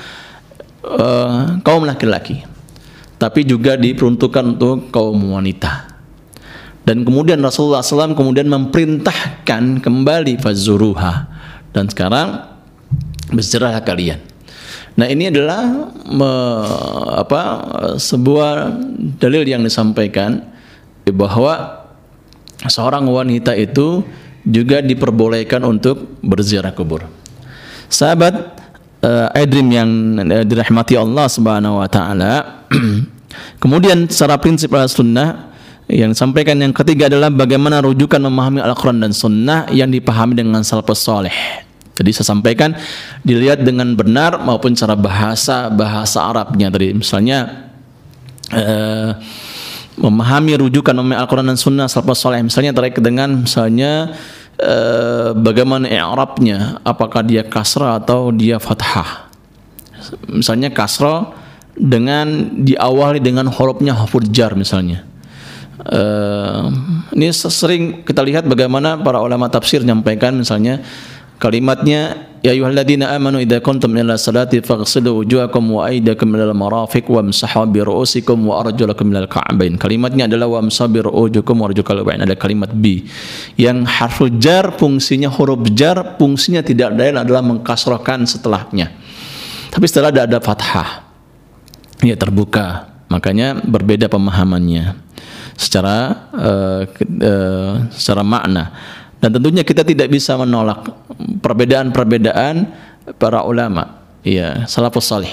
uh, kaum laki-laki, tapi juga diperuntukkan untuk kaum wanita. Dan kemudian Rasulullah SAW kemudian memerintahkan kembali fazuruha. Dan sekarang berserah kalian. Nah ini adalah me, apa sebuah dalil yang disampaikan bahwa seorang wanita itu juga diperbolehkan untuk berziarah kubur. Sahabat uh, Adrim yang uh, dirahmati Allah Subhanahu wa taala. Kemudian secara prinsip al-sunnah yang disampaikan yang ketiga adalah bagaimana rujukan memahami Al-Quran dan Sunnah yang dipahami dengan salafus soleh. Jadi saya sampaikan dilihat dengan benar maupun cara bahasa bahasa Arabnya tadi. Misalnya uh, memahami rujukan memahami Al-Quran dan Sunnah salafus soleh misalnya terkait dengan misalnya uh, bagaimana i'rabnya. Apakah dia kasrah atau dia fathah? Misalnya kasrah dengan diawali dengan hurufnya huruf misalnya uh, ini sering kita lihat bagaimana para ulama tafsir menyampaikan misalnya kalimatnya ya ayyuhalladzina amanu idza kuntum ila salati faghsilu wujuhakum wa aydakum ilal marafiq wamsahu bi ru'usikum wa arjulakum ilal ka'bain kalimatnya adalah wamsahu bi ru'usikum wa arjulakum ilal ada kalimat bi yang harfu jar fungsinya huruf jar fungsinya tidak lain adalah mengkasrahkan setelahnya. Tapi setelah ada ada fathah. Ya terbuka. Makanya berbeda pemahamannya secara uh, uh, secara makna. Dan tentunya kita tidak bisa menolak perbedaan-perbedaan para ulama. Ya salafus salih.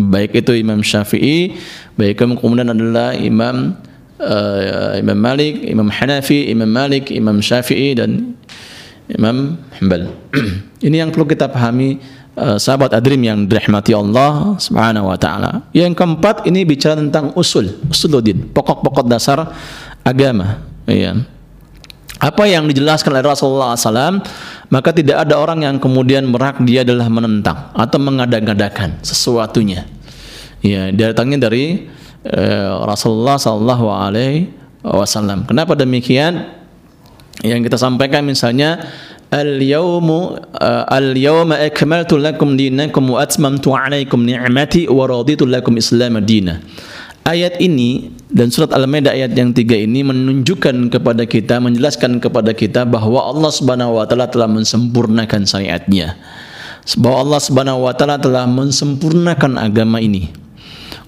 Baik itu Imam Syafi'i baik kemudian adalah Imam uh, Imam Malik Imam Hanafi Imam Malik Imam Syafi'i dan Imam Hanbal. Ini yang perlu kita pahami uh, sahabat adrim yang dirahmati Allah Subhanahu wa taala. Yang keempat ini bicara tentang usul, usuluddin, pokok-pokok dasar agama, ya apa yang dijelaskan oleh Rasulullah SAW maka tidak ada orang yang kemudian merak dia adalah menentang atau mengada-ngadakan sesuatunya. Ya datangnya dari uh, Rasulullah Sallallahu Alaihi Wasallam. Kenapa demikian? Yang kita sampaikan misalnya al-yawmu uh, al-yawma akmaltu lakum dinakum wa atmamtu alaikum ni'mati wa raditu lakum islam dina Ayat ini dan surat Al-Maidah ayat yang tiga ini menunjukkan kepada kita, menjelaskan kepada kita bahwa Allah Subhanahu wa taala telah mensempurnakan syariatnya. Bahwa Allah Subhanahu wa taala telah mensempurnakan agama ini.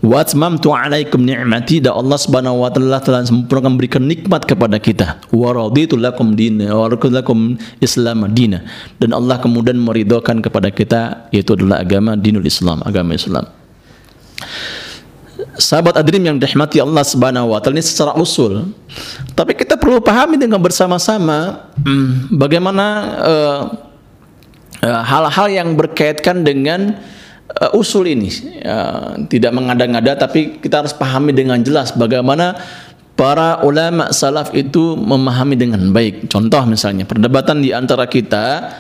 Wa atmamtu alaikum ni'mati dan Allah Subhanahu wa taala telah sempurnakan memberikan nikmat kepada kita. Wa raditu lakum dina wa lakum Islam dina. Dan Allah kemudian meridhokan kepada kita yaitu adalah agama dinul Islam, agama Islam sahabat adrim yang dirahmati Allah Subhanahu wa taala ini secara usul. Tapi kita perlu pahami dengan bersama-sama hmm, bagaimana uh, uh, hal-hal yang berkaitan dengan uh, usul ini. Uh, tidak mengada-ngada tapi kita harus pahami dengan jelas bagaimana para ulama salaf itu memahami dengan baik. Contoh misalnya perdebatan di antara kita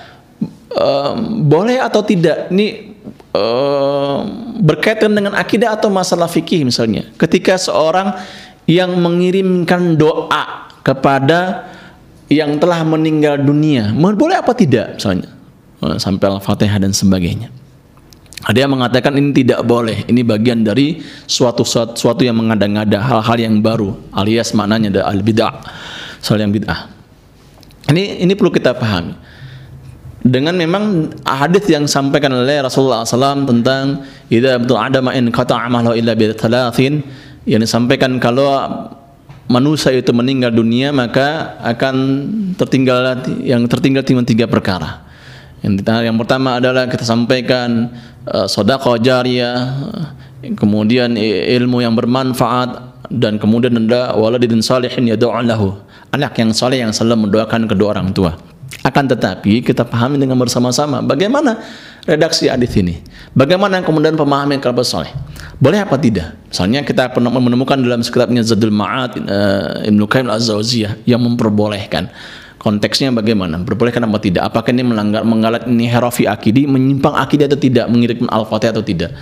uh, boleh atau tidak ini uh, berkaitan dengan akidah atau masalah fikih misalnya. Ketika seorang yang mengirimkan doa kepada yang telah meninggal dunia, boleh apa tidak misalnya? Uh, sampai Al-Fatihah dan sebagainya. Ada yang mengatakan ini tidak boleh, ini bagian dari suatu suatu, suatu yang mengada-ngada, hal-hal yang baru, alias maknanya ada al-bid'ah, soal yang bid'ah. Ini ini perlu kita pahami dengan memang hadis yang sampaikan oleh Rasulullah SAW tentang idza betul ada ma'in kata amalu illa bi yang disampaikan kalau manusia itu meninggal dunia maka akan tertinggal yang tertinggal cuma tiga perkara. Yang, yang pertama adalah kita sampaikan uh, sedekah jariyah, kemudian ilmu yang bermanfaat dan kemudian ada waladin salihin yad'u lahu. Anak yang saleh yang selalu mendoakan kedua orang tua. Akan tetapi kita pahami dengan bersama-sama bagaimana redaksi hadis ini. Bagaimana kemudian pemahaman kerabat soleh. Boleh apa tidak? Misalnya kita pernah menemukan dalam kitabnya Zadul Ma'ad uh, Ibnu Qayyim Az-Zawziyah yang memperbolehkan. Konteksnya bagaimana? Berbolehkan apa tidak? Apakah ini melanggar menggalat ini herafi akidi, menyimpang akidah atau tidak, mengirim al-fatihah atau tidak?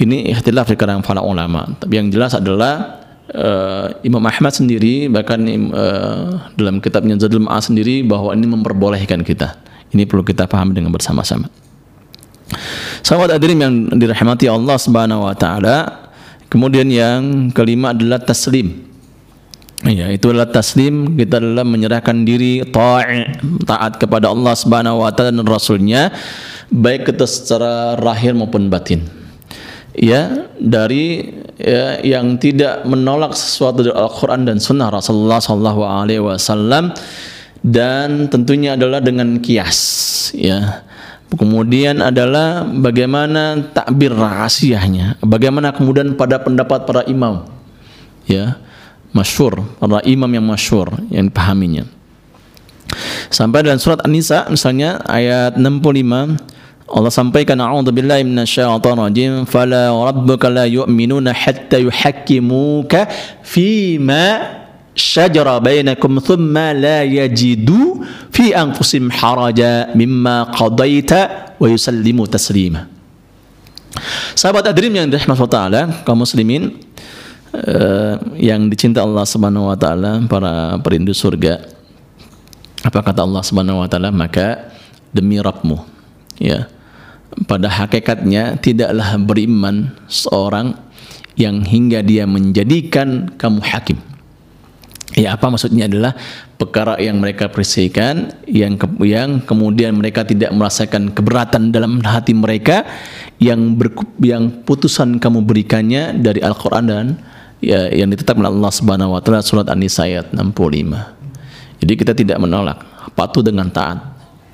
Ini ikhtilaf di kalangan para ulama. Tapi yang jelas adalah uh, Imam Ahmad sendiri bahkan uh, dalam kitabnya Zadul Ma'ad sendiri bahwa ini memperbolehkan kita. Ini perlu kita pahami dengan bersama-sama. Sahabat hadirin yang dirahmati Allah Subhanahu wa taala. Kemudian yang kelima adalah taslim. Ya, itu adalah taslim, kita adalah menyerahkan diri taat kepada Allah Subhanahu wa taala dan rasulnya baik kita secara lahir maupun batin. Ya, dari ya, yang tidak menolak sesuatu dari Al-Qur'an dan sunnah Rasulullah sallallahu alaihi wasallam dan tentunya adalah dengan kias ya. Kemudian adalah bagaimana takbir rahasianya, bagaimana kemudian pada pendapat para imam. Ya masyhur, para imam yang masyhur yang dipahaminya. Sampai dalam surat An-Nisa misalnya ayat 65 Allah sampaikan a'udzu billahi minasyaitonir rajim fala rabbuka la yu'minuna hatta yuhakkimuka fima syajara bainakum thumma la yajidu fi anfusihim haraja mimma qadaita wa yusallimu taslima Sahabat adrim yang dirahmati Allah kaum muslimin uh, yang dicinta Allah Subhanahu wa taala para perindu surga. Apa kata Allah Subhanahu wa taala? Maka demi Rabbmu ya. Pada hakikatnya tidaklah beriman seorang yang hingga dia menjadikan kamu hakim. Ya apa maksudnya adalah perkara yang mereka persikan yang ke, yang kemudian mereka tidak merasakan keberatan dalam hati mereka yang ber, yang putusan kamu berikannya dari Al-Qur'an dan ya, yang ditetapkan Allah Subhanahu wa taala surat An-Nisa ayat 65. Jadi kita tidak menolak, patuh dengan taat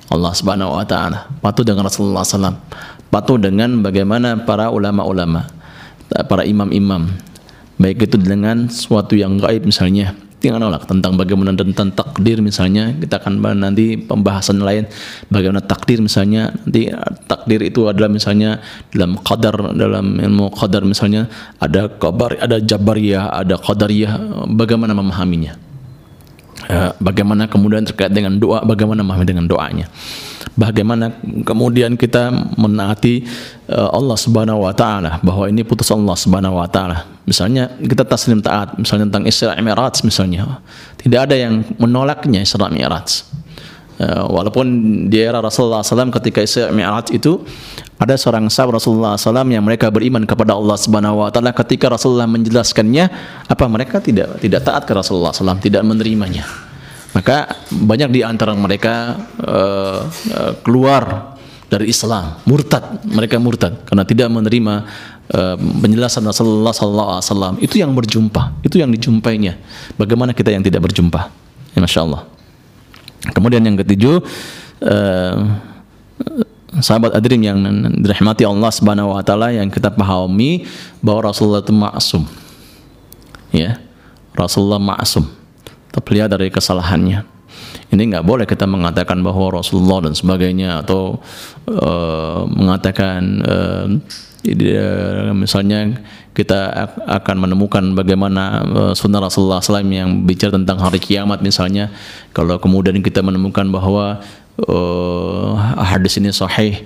Allah Subhanahu wa taala, patuh dengan Rasulullah SAW, patuh dengan bagaimana para ulama-ulama, para imam-imam, baik itu dengan suatu yang gaib misalnya, tinggal nolak tentang bagaimana tentang takdir misalnya kita akan nanti pembahasan lain. Bagaimana takdir misalnya nanti takdir itu adalah misalnya dalam qadar dalam ilmu qadar misalnya ada kabar ada jabariyah ada qadariyah bagaimana memahaminya? ya, bagaimana kemudian terkait dengan doa bagaimana memahami dengan doanya bagaimana kemudian kita menaati uh, Allah Subhanahu wa taala bahwa ini putus Allah Subhanahu wa taala. Misalnya kita taslim taat misalnya tentang Isra Mi'raj misalnya. Tidak ada yang menolaknya Isra Mi'raj. Uh, walaupun di era Rasulullah SAW ketika Isra Mi'raj itu ada seorang sahabat Rasulullah SAW yang mereka beriman kepada Allah Subhanahu Wa Taala ketika Rasulullah menjelaskannya apa mereka tidak tidak taat ke Rasulullah SAW tidak menerimanya maka banyak di antara mereka uh, keluar dari Islam, murtad, mereka murtad karena tidak menerima uh, penjelasan Rasulullah SAW. Itu yang berjumpa, itu yang dijumpainya. Bagaimana kita yang tidak berjumpa? Ya, Masya Allah. Kemudian yang ketujuh, uh, sahabat adrim yang dirahmati Allah Subhanahu wa taala yang kita pahami bahwa Rasulullah itu maksum. Ya. Rasulullah maksum terpelihara dari kesalahannya. Ini nggak boleh kita mengatakan bahwa Rasulullah dan sebagainya atau uh, mengatakan uh, misalnya kita akan menemukan bagaimana uh, sunnah Rasulullah SAW yang bicara tentang hari kiamat misalnya. Kalau kemudian kita menemukan bahwa uh, hadis ini sahih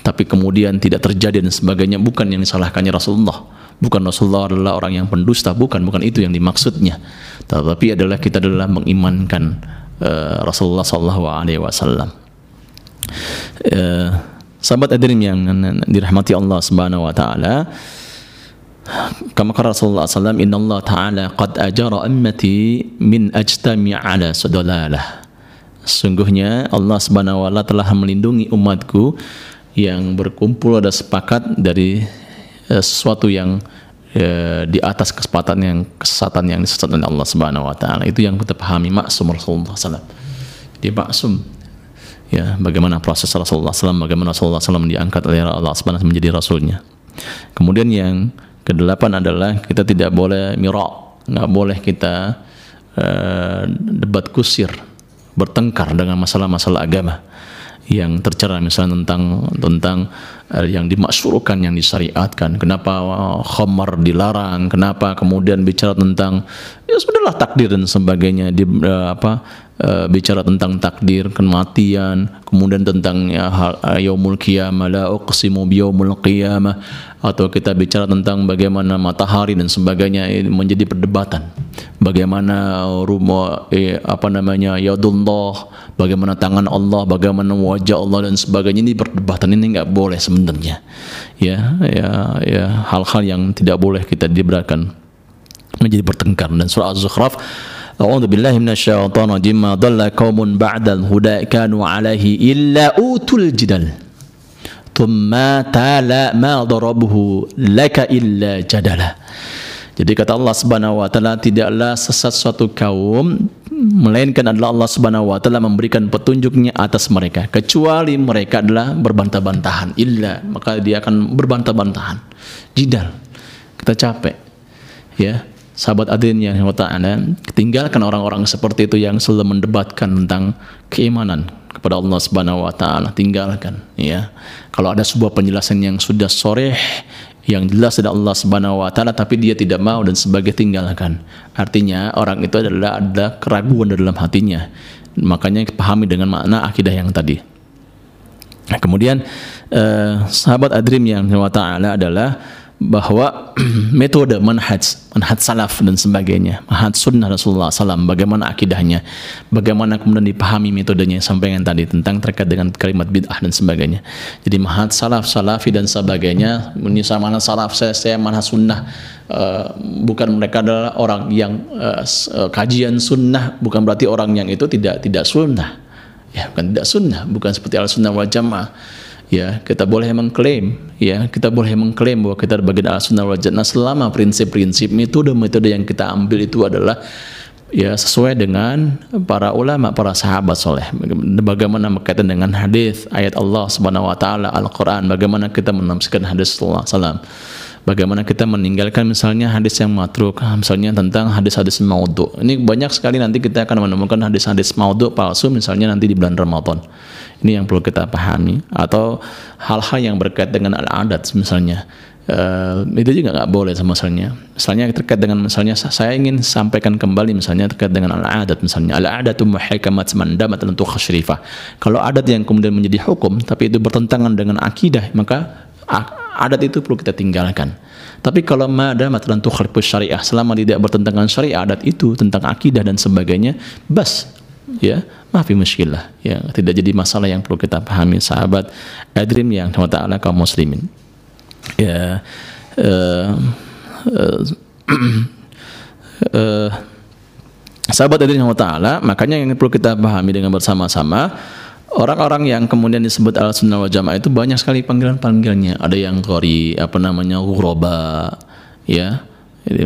tapi kemudian tidak terjadi dan sebagainya bukan yang disalahkannya Rasulullah. Bukan Rasulullah adalah orang yang pendusta bukan bukan itu yang dimaksudnya. Tetapi adalah kita adalah mengimankan uh, Rasulullah sallallahu uh, sahabat hadirin yang dirahmati Allah subhanahu wa taala kama Rasulullah SAW Inna Allah Ta'ala qad ajara ummati min ajtami ala sudalalah sungguhnya Allah subhanahu wa ta'ala telah melindungi umatku yang berkumpul ada sepakat dari Eh, sesuatu yang ya, di atas kesempatan yang kesesatan yang disesatkan Allah Subhanahu wa taala. Itu yang kita pahami maksum Rasulullah SAW. Dia maksum ya bagaimana proses Rasulullah SAW, bagaimana Rasulullah SAW diangkat oleh Allah Subhanahu menjadi rasulnya. Kemudian yang kedelapan adalah kita tidak boleh mirak, nggak boleh kita uh, debat kusir, bertengkar dengan masalah-masalah agama yang tercera misalnya tentang tentang uh, yang dimaksurkan yang disyariatkan kenapa khamar dilarang kenapa kemudian bicara tentang ya sudahlah takdir dan sebagainya di uh, apa uh, bicara tentang takdir kematian kemudian tentang ya, uh, yaumul qiyamah la uqsimu biyaumul qiyamah atau kita bicara tentang bagaimana matahari dan sebagainya ini menjadi perdebatan. Bagaimana rumah eh, apa namanya yadullah bagaimana tangan Allah bagaimana wajah Allah dan sebagainya ini perdebatan ini nggak boleh sebenarnya. Ya ya ya hal-hal yang tidak boleh kita diberikan menjadi bertengkar dan surah Az-Zukhraf A'udzu billahi minasyaitonir rajim. Ma dhalla qaumun ba'dal huda kanu 'alaihi illa utul jidal. Thumma tala ma darabuhu laka illa jadala. Jadi kata Allah Subhanahu wa taala tidaklah sesat suatu kaum melainkan adalah Allah Subhanahu wa taala memberikan petunjuknya atas mereka kecuali mereka adalah berbantah-bantahan illa maka dia akan berbantah-bantahan jidal kita capek ya sahabat adin yang taala tinggalkan orang-orang seperti itu yang selalu mendebatkan tentang keimanan kepada Allah Subhanahu wa taala tinggalkan ya kalau ada sebuah penjelasan yang sudah sore yang jelas dari Allah Subhanahu wa taala tapi dia tidak mau dan sebagai tinggalkan. Artinya orang itu adalah ada keraguan dalam hatinya. Makanya pahami dengan makna akidah yang tadi. Nah, kemudian eh, sahabat Adrim yang wa taala adalah bahwa metode manhaj, manhaj salaf dan sebagainya, manhaj sunnah Rasulullah SAW, bagaimana akidahnya, bagaimana kemudian dipahami metodenya sampai yang tadi tentang terkait dengan kalimat bid'ah dan sebagainya. Jadi manhaj salaf, salafi dan sebagainya, menyisa mana salaf saya, saya manhaj sunnah, uh, bukan mereka adalah orang yang uh, kajian sunnah, bukan berarti orang yang itu tidak tidak sunnah, ya bukan tidak sunnah, bukan seperti al sunnah wal jamaah ya kita boleh mengklaim ya kita boleh mengklaim bahwa kita bagian al sunnah wal jannah selama prinsip-prinsip metode-metode yang kita ambil itu adalah ya sesuai dengan para ulama para sahabat soleh. Bagaimana berkaitan dengan hadis ayat Allah subhanahu wa taala Al Quran bagaimana kita menafsirkan hadis Allah salam bagaimana kita meninggalkan misalnya hadis yang matruk misalnya tentang hadis-hadis maudhu. Ini banyak sekali nanti kita akan menemukan hadis-hadis maudhu palsu misalnya nanti di bulan Ramadan ini yang perlu kita pahami atau hal-hal yang berkait dengan al-adat misalnya. Uh, itu juga nggak boleh sama misalnya. Misalnya terkait dengan misalnya saya ingin sampaikan kembali misalnya terkait dengan al-adat misalnya al-adatu muhakamat mandamat untuk khasyrifah. Kalau adat yang kemudian menjadi hukum tapi itu bertentangan dengan akidah maka adat itu perlu kita tinggalkan. Tapi kalau madamat lan tukhlifus syariah selama tidak bertentangan syariah adat itu tentang akidah dan sebagainya, bas ya maafi muskilah ya tidak jadi masalah yang perlu kita pahami sahabat. Adrim yang taala kaum muslimin. Ya uh, uh, uh, sahabat adrim taala makanya yang perlu kita pahami dengan bersama-sama orang-orang yang kemudian disebut al sunnah wal jamaah itu banyak sekali panggilan-panggilannya. Ada yang kori apa namanya ghuraba ya. Jadi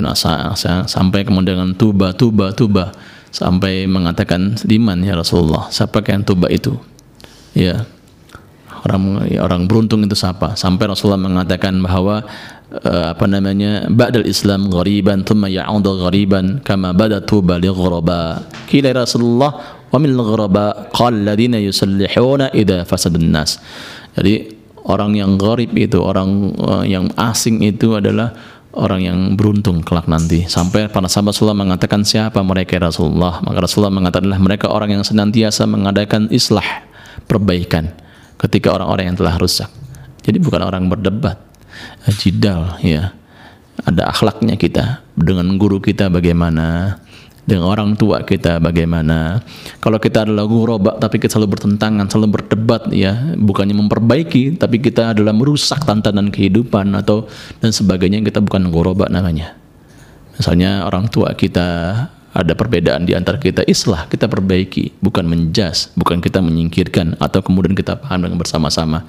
sampai kemudian dengan tuba tuba tuba sampai mengatakan diman ya Rasulullah siapa yang tuba itu? Ya orang ya, orang beruntung itu siapa? Sampai Rasulullah mengatakan bahwa uh, apa namanya ba'dal Islam ghariban thumma ya'udu ghariban kama bada tuba li ghuraba. Kila ya Rasulullah wa min ghuraba qala alladziina yusallihuna idza fasadan nas jadi orang yang gharib itu orang uh, yang asing itu adalah orang yang beruntung kelak nanti. Sampai para sahabat Rasulullah mengatakan siapa mereka ya Rasulullah? Maka Rasulullah mengatakan mereka orang yang senantiasa mengadakan islah, perbaikan ketika orang-orang yang telah rusak. Jadi bukan orang berdebat, jidal ya. Ada akhlaknya kita dengan guru kita bagaimana, dengan orang tua kita bagaimana? Kalau kita adalah guroba tapi kita selalu bertentangan selalu berdebat ya. Bukannya memperbaiki tapi kita adalah merusak tantangan kehidupan atau dan sebagainya. Kita bukan guroba namanya. Misalnya orang tua kita ada perbedaan di antara kita islah kita perbaiki. Bukan menjas bukan kita menyingkirkan atau kemudian kita paham dengan bersama-sama.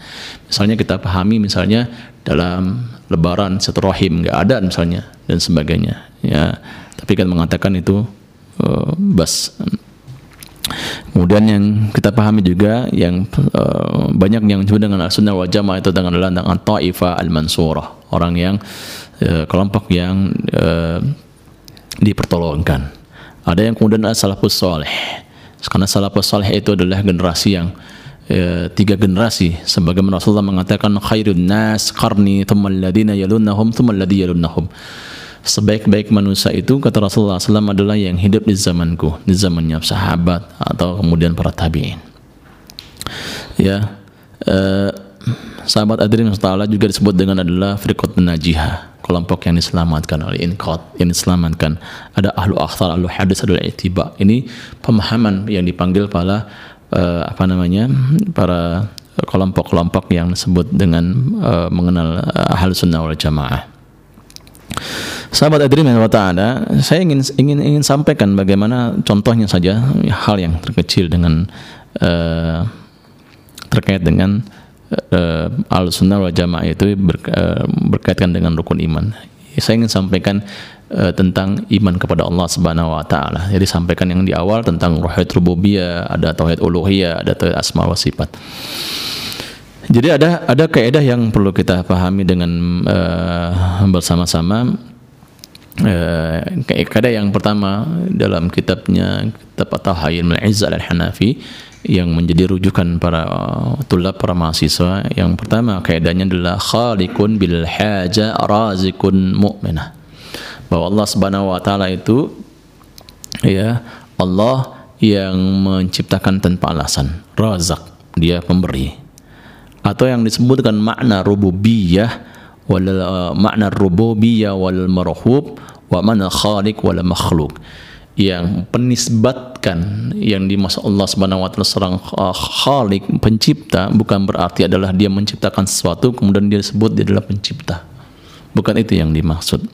Misalnya kita pahami misalnya dalam lebaran seterahim nggak ada misalnya dan sebagainya ya. Tapi kan mengatakan itu uh, bas. Kemudian yang kita pahami juga yang uh, banyak yang disebut dengan sunnah wal jamaah itu dengan adalah dengan ta'ifa al-mansurah, orang yang uh, kelompok yang uh, dipertolongkan. Ada yang kemudian salafus saleh. Karena salafus saleh itu adalah generasi yang uh, tiga generasi sebagaimana Rasulullah mengatakan khairun nas qarni thumma alladhina yalunnahum thumma alladhi yalunnahum sebaik-baik manusia itu kata Rasulullah SAW adalah yang hidup di zamanku, di zamannya sahabat atau kemudian para tabiin. Ya, eh, sahabat Adrim Taala juga disebut dengan adalah firqat najihah, kelompok yang diselamatkan oleh inqat, yang diselamatkan. Ada ahlu akhtar, ahlu hadis, ahlu itiba. Ini pemahaman yang dipanggil para eh, apa namanya? para kelompok-kelompok yang disebut dengan uh, mengenal uh, ahlu sunnah wal jamaah. Sahabat Adrim wa taala, saya ingin ingin ingin sampaikan bagaimana contohnya saja hal yang terkecil dengan uh, terkait dengan uh, al-sunnah wal jamaah itu ber, uh, berkaitan dengan rukun iman. Saya ingin sampaikan uh, tentang iman kepada Allah Subhanahu wa taala. Jadi sampaikan yang di awal tentang tauhid rububiyah, ada tauhid uluhiyah, ada tauhid asma wa sifat. Jadi ada ada kaidah yang perlu kita pahami dengan uh, bersama-sama. Uh, kaidah yang pertama dalam kitabnya kitab Tahayyul Al-Izz Al-Hanafi yang menjadi rujukan para uh, tulab para mahasiswa. Yang pertama kaidahnya adalah khaliqun bil haja razikun mu'minah. Bahwa Allah Subhanahu wa taala itu ya Allah yang menciptakan tanpa alasan. Razak dia pemberi atau yang disebutkan makna rububiyah wal uh, makna rububiyah wal marhub wa mana khaliq wal makhluk yang penisbatkan yang dimaksud Allah Subhanahu wa taala seorang uh, khalik pencipta bukan berarti adalah dia menciptakan sesuatu kemudian dia sebut dia adalah pencipta. Bukan itu yang dimaksud.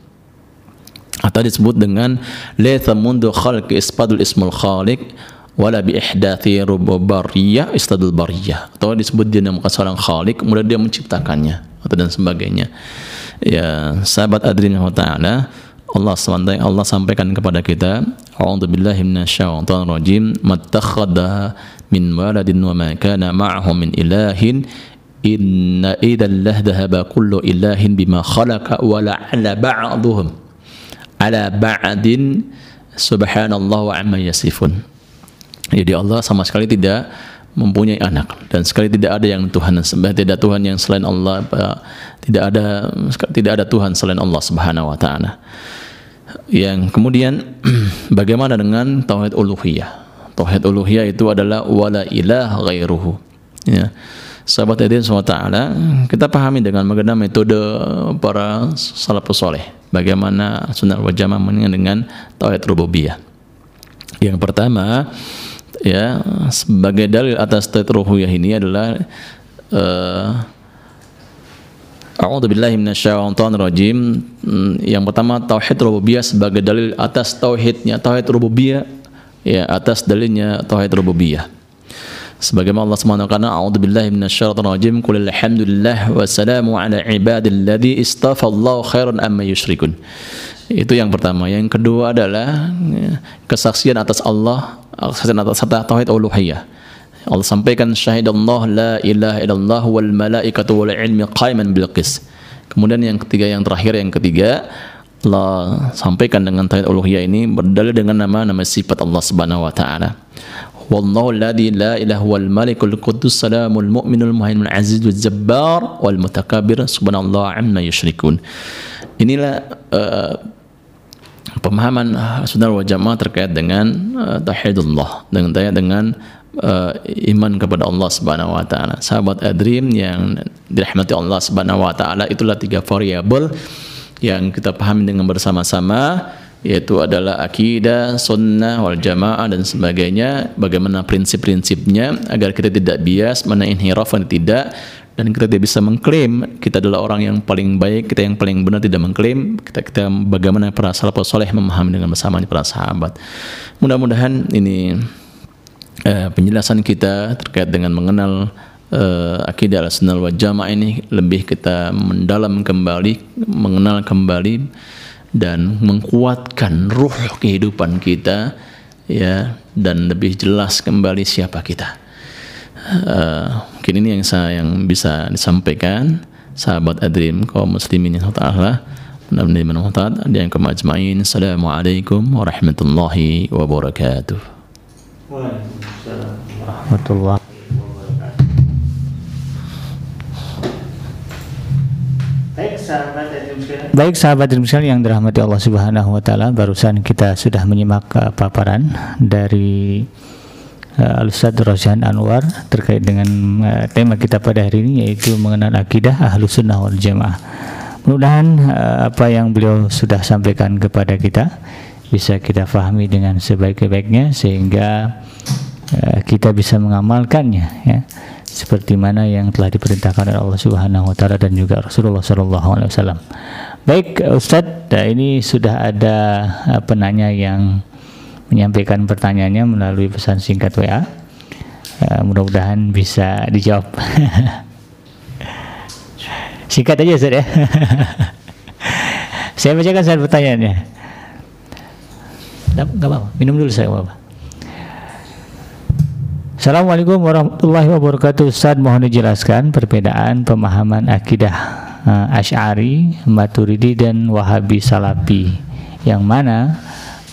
Atau disebut dengan laysa mundu khalqi ispadul ismul khaliq wala bi ihdathi rububariyah istadul bariyah. Atau disebut dia nama seorang khalik kemudian dia menciptakannya atau dan sebagainya. Ya sahabat adrin taala Allah SWT Allah sampaikan kepada kita A'udzu billahi minasyaitonir rajim mattakhadha min waladin wa ma kana ma'ahu min ilahin. Inna idzal lahdhaba kullu ilahin bima khalaqa wa la'ala ba'dhum ala ba'din subhanallah wa amma yasifun jadi Allah sama sekali tidak mempunyai anak dan sekali tidak ada yang Tuhan sembah tidak Tuhan yang selain Allah tidak ada tidak ada Tuhan selain Allah Subhanahu wa taala. Yang kemudian bagaimana dengan tauhid uluhiyah? Tauhid uluhiyah itu adalah wala ilaha ghairuhu. Ya. Sahabat Edin SWT kita pahami dengan bagaimana metode para salafus soleh bagaimana sunnah wal jamaah dengan tauhid rububiyah. Yang pertama ya sebagai dalil atas tauhid ruhiyah ini adalah uh, A'udzu billahi minasyaitonir rajim. Hmm, yang pertama tauhid rububiyah sebagai dalil atas tauhidnya tauhid rububiyah ya atas dalilnya tauhid rububiyah. Sebagaimana Allah Subhanahu wa taala a'udzu billahi minasyaitonir rajim qul alhamdulillah wa salamu ala ibadilladzi istafa Allah khairan amma yusyrikun. Itu yang pertama. Yang kedua adalah ya, kesaksian atas Allah kesaksian atas tauhid uluhiyah. Allah sampaikan syahidallah la ilaha illallah wal malaikatu wal ilmi qaiman bil qis. Kemudian yang ketiga yang terakhir yang ketiga Allah sampaikan dengan tauhid uluhiyah ini berdalil dengan nama nama sifat Allah Subhanahu wa taala. Wallahu alladhi la ilaha wal malikul quddus salamul mu'minul muhaiminul azizul jabbar wal mutakabbir subhanallah amma yusyrikun. Inilah uh, pemahaman sunnah wal jamaah terkait dengan uh, tauhidullah dengan dengan uh, iman kepada Allah Subhanahu wa taala. Sahabat Adrim yang dirahmati Allah Subhanahu wa taala itulah tiga variabel yang kita pahami dengan bersama-sama yaitu adalah akidah, sunnah, wal jamaah dan sebagainya. Bagaimana prinsip-prinsipnya agar kita tidak bias mana inhiraf dan tidak. Dan kita tidak bisa mengklaim kita adalah orang yang paling baik, kita yang paling benar tidak mengklaim. Kita kita bagaimana para salafus soleh memahami dengan bersama para sahabat. Mudah-mudahan ini uh, penjelasan kita terkait dengan mengenal uh, akidah al-sunnah wal jamaah ini lebih kita mendalam kembali, mengenal kembali dan mengkuatkan ruh kehidupan kita ya dan lebih jelas kembali siapa kita. Uh, mungkin ini yang saya yang bisa disampaikan. Sahabat adrim kaum muslimin yang taala yang kemajmain. Assalamualaikum warahmatullahi wabarakatuh. Waalaikumsalam warahmatullahi Baik sahabat dan yang dirahmati Allah Subhanahu wa taala, barusan kita sudah menyimak uh, paparan dari uh, Al-Ustaz Roshan Anwar terkait dengan uh, tema kita pada hari ini yaitu mengenal akidah Ahlus Sunnah wal Jamaah. Mudah-mudahan uh, apa yang beliau sudah sampaikan kepada kita bisa kita fahami dengan sebaik-baiknya sehingga uh, kita bisa mengamalkannya ya seperti mana yang telah diperintahkan oleh Allah Subhanahu wa taala dan juga Rasulullah sallallahu alaihi wasallam. Baik Ustadz, nah ini sudah ada uh, penanya yang menyampaikan pertanyaannya melalui pesan singkat WA. Uh, mudah-mudahan bisa dijawab. singkat aja Ustadz ya. saya bacakan satu pertanyaannya. Nggak apa-apa, minum dulu saya apa-apa. Assalamualaikum warahmatullahi wabarakatuh Ustaz mohon dijelaskan perbedaan pemahaman akidah uh, Ash'ari, Maturidi dan Wahabi Salafi yang mana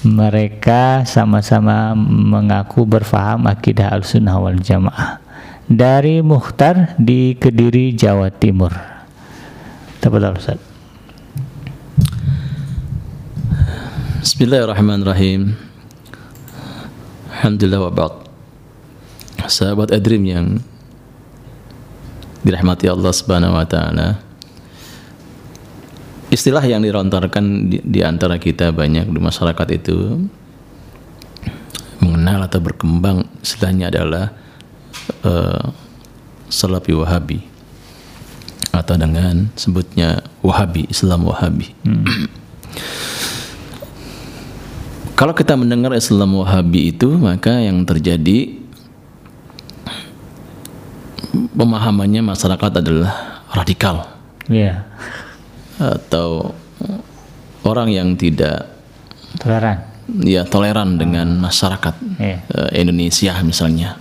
mereka sama-sama mengaku berfaham akidah Al-Sunnah wal Jamaah dari Mukhtar di Kediri, Jawa Timur. Tafadhol Ustaz. Bismillahirrahmanirrahim. Alhamdulillah wa ba'd. Sahabat Adrim yang dirahmati Allah Subhanahu wa taala. Istilah yang dirontarkan di, di antara kita banyak di masyarakat itu mengenal atau berkembang istilahnya adalah uh, Salafi Wahabi atau dengan sebutnya Wahabi, Islam Wahabi. Hmm. Kalau kita mendengar Islam Wahabi itu, maka yang terjadi pemahamannya masyarakat adalah radikal. Iya. Atau orang yang tidak toleran. Ya, toleran dengan masyarakat yeah. Indonesia misalnya.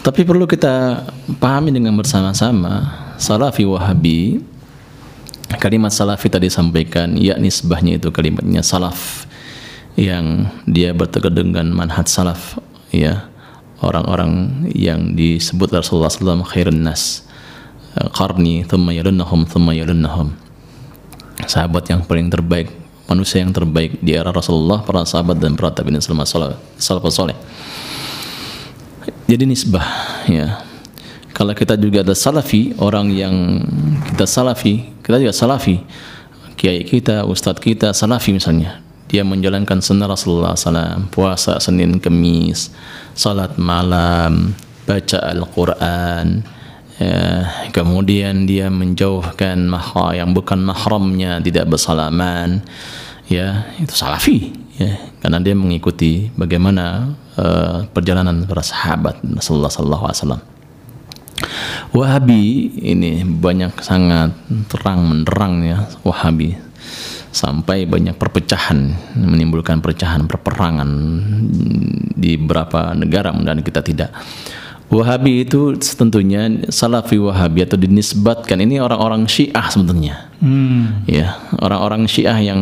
Tapi perlu kita pahami dengan bersama-sama, Salafi Wahabi kalimat salafi tadi sampaikan ya nisbahnya itu kalimatnya salaf yang dia bertegur dengan manhaj salaf ya orang-orang yang disebut Rasulullah SAW khairun nas. Qarni thumma yalunnahum thumma yalunnahum. Sahabat yang paling terbaik manusia yang terbaik di era Rasulullah para sahabat dan para tabi'in salafus soleh jadi nisbah ya. Kalau kita juga ada salafi orang yang kita salafi kita juga salafi. Kiai kita ustadz kita salafi misalnya dia menjalankan sunnah Rasulullah SAW puasa Senin Kemis salat malam baca Al-Quran ya, kemudian dia menjauhkan mahra yang bukan mahramnya tidak bersalaman ya. Itu salafi ya. Karena dia mengikuti bagaimana uh, perjalanan para sahabat Rasulullah wasallam. Wahabi ini banyak sangat terang menderang ya Wahabi sampai banyak perpecahan menimbulkan perpecahan perperangan di beberapa negara dan kita tidak Wahabi itu tentunya Salafi Wahabi atau dinisbatkan ini orang-orang Syiah sebetulnya. Hmm. Ya, orang-orang Syiah yang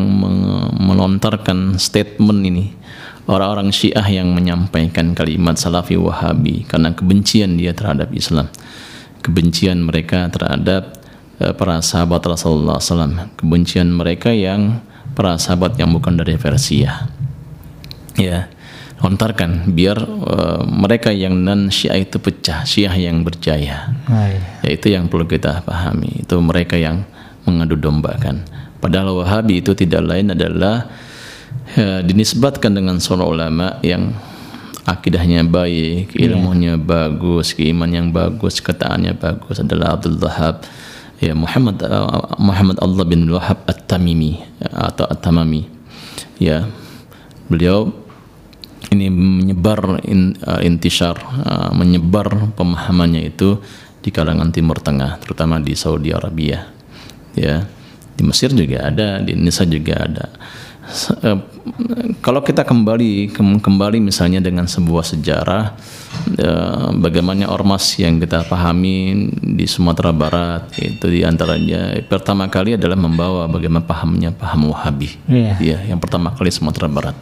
melontarkan statement ini. Orang-orang Syiah yang menyampaikan kalimat Salafi Wahabi karena kebencian dia terhadap Islam. Kebencian mereka terhadap para sahabat Rasulullah SAW kebencian mereka yang para sahabat yang bukan dari Persia ya lontarkan biar uh, mereka yang non syiah itu pecah syiah yang berjaya ah, iya. ya itu yang perlu kita pahami itu mereka yang mengadu dombakan padahal wahabi itu tidak lain adalah ya, dinisbatkan dengan seorang ulama yang akidahnya baik, iya. ilmunya yeah. bagus, keiman yang bagus, ketaannya bagus adalah Abdul Wahab ya Muhammad uh, Muhammad Allah bin Wahab At-Tamimi atau At-Tamami. Ya beliau ini menyebar in, uh, intishar uh, menyebar pemahamannya itu di kalangan Timur Tengah terutama di Saudi Arabia. Ya di Mesir juga ada di Indonesia juga ada uh, kalau kita kembali kembali misalnya dengan sebuah sejarah uh, bagaimana ormas yang kita pahami di Sumatera Barat itu di antaranya pertama kali adalah membawa bagaimana pahamnya paham Wahabi. Yeah. ya yang pertama kali Sumatera Barat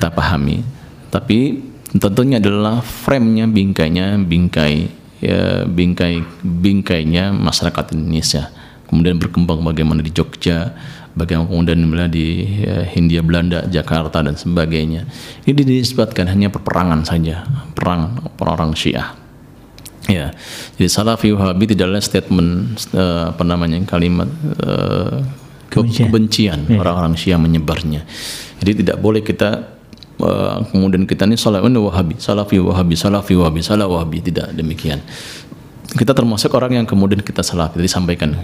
kita pahami. Tapi tentunya adalah frame-nya bingkainya bingkai ya bingkai bingkainya masyarakat Indonesia. Kemudian berkembang bagaimana di Jogja bagaimana kemudian di ya, Hindia Belanda, Jakarta dan sebagainya. Ini disebutkan hanya peperangan saja, perang orang-orang Syiah. Ya, jadi Salafi Wahabi tidak ada statement uh, apa namanya kalimat uh, kebencian iya. orang-orang Syiah menyebarnya. Jadi tidak boleh kita uh, kemudian kita ini Salafi Wahabi, Salafi Wahabi, Salafi Wahabi, Salafi Wahabi tidak demikian. Kita termasuk orang yang kemudian kita Salafi disampaikan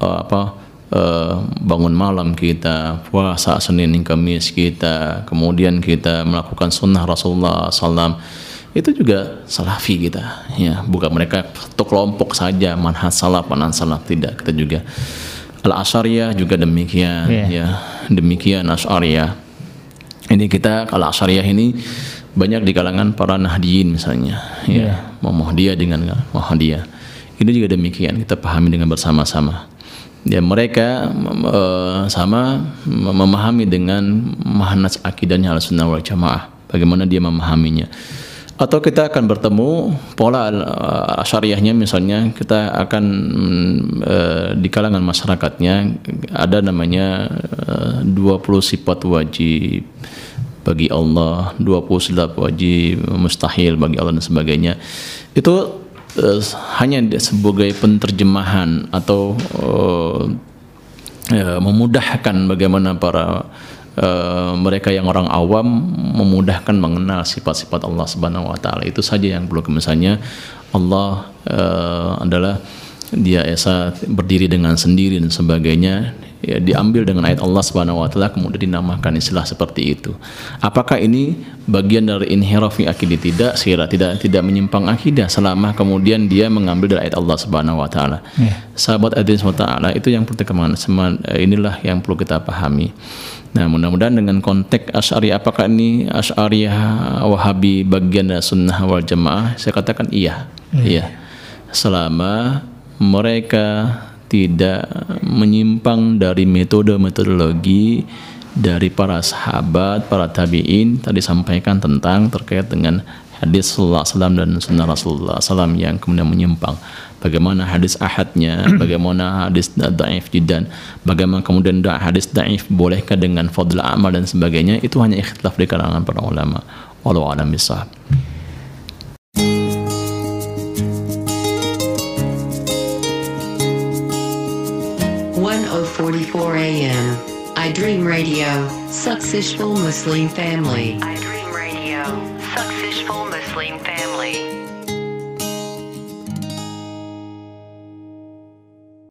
uh, apa eh, bangun malam kita, puasa Senin hingga Kamis kita, kemudian kita melakukan sunnah Rasulullah SAW itu juga salafi kita ya. Bukan mereka satu kelompok saja manhaj salaf manhaj salaf tidak. Kita juga al asyariyah juga demikian Yeah. ya. Demikian asyariyah. Ini kita kalau asyariyah ini banyak di kalangan para nahdiyin misalnya ya. Muhammadiyah dengan Muhammadiyah ini juga demikian kita pahami dengan bersama-sama ya mereka eh, sama mem- memahami dengan manhaj akidahnya al-sunnah wal jamaah. Bagaimana dia memahaminya. Atau kita akan bertemu pola uh, syariahnya misalnya kita akan eh, di kalangan masyarakatnya ada namanya eh, 20 sifat wajib bagi Allah 20 sifat wajib mustahil bagi Allah dan sebagainya. Itu eh, hanya sebagai penterjemahan atau eh, ya, memudahkan bagaimana para eh, mereka yang orang awam memudahkan mengenal sifat-sifat Allah Subhanahu wa taala. Itu saja yang perlu misalnya Allah eh, adalah dia esa berdiri dengan sendiri dan sebagainya ya diambil dengan ayat Allah Subhanahu wa taala kemudian dinamakan istilah seperti itu. Apakah ini bagian dari inhirafi akidah tidak? Saya tidak tidak menyimpang akidah selama kemudian dia mengambil dari ayat Allah Subhanahu wa taala. Sahabat adin taala itu yang perlu kita kemana- inilah yang perlu kita pahami. Nah, mudah-mudahan dengan konteks Asy'ari apakah ini Asy'ari Wahabi bagian dari sunnah wal jamaah? Saya katakan iya. Iya. Selama mereka tidak menyimpang dari metode-metodologi dari para sahabat, para tabi'in tadi sampaikan tentang terkait dengan hadis Rasulullah SAW dan sunnah Rasulullah SAW yang kemudian menyimpang. Bagaimana hadis ahadnya, bagaimana hadis daif jidan, bagaimana kemudian da- hadis daif bolehkah dengan fadl amal dan sebagainya itu hanya ikhtilaf di kalangan para ulama. Wallahu a'lam bishawab. 1044 AM. I Dream Radio. Successful Muslim family. I Dream Radio. Successful Muslim Family.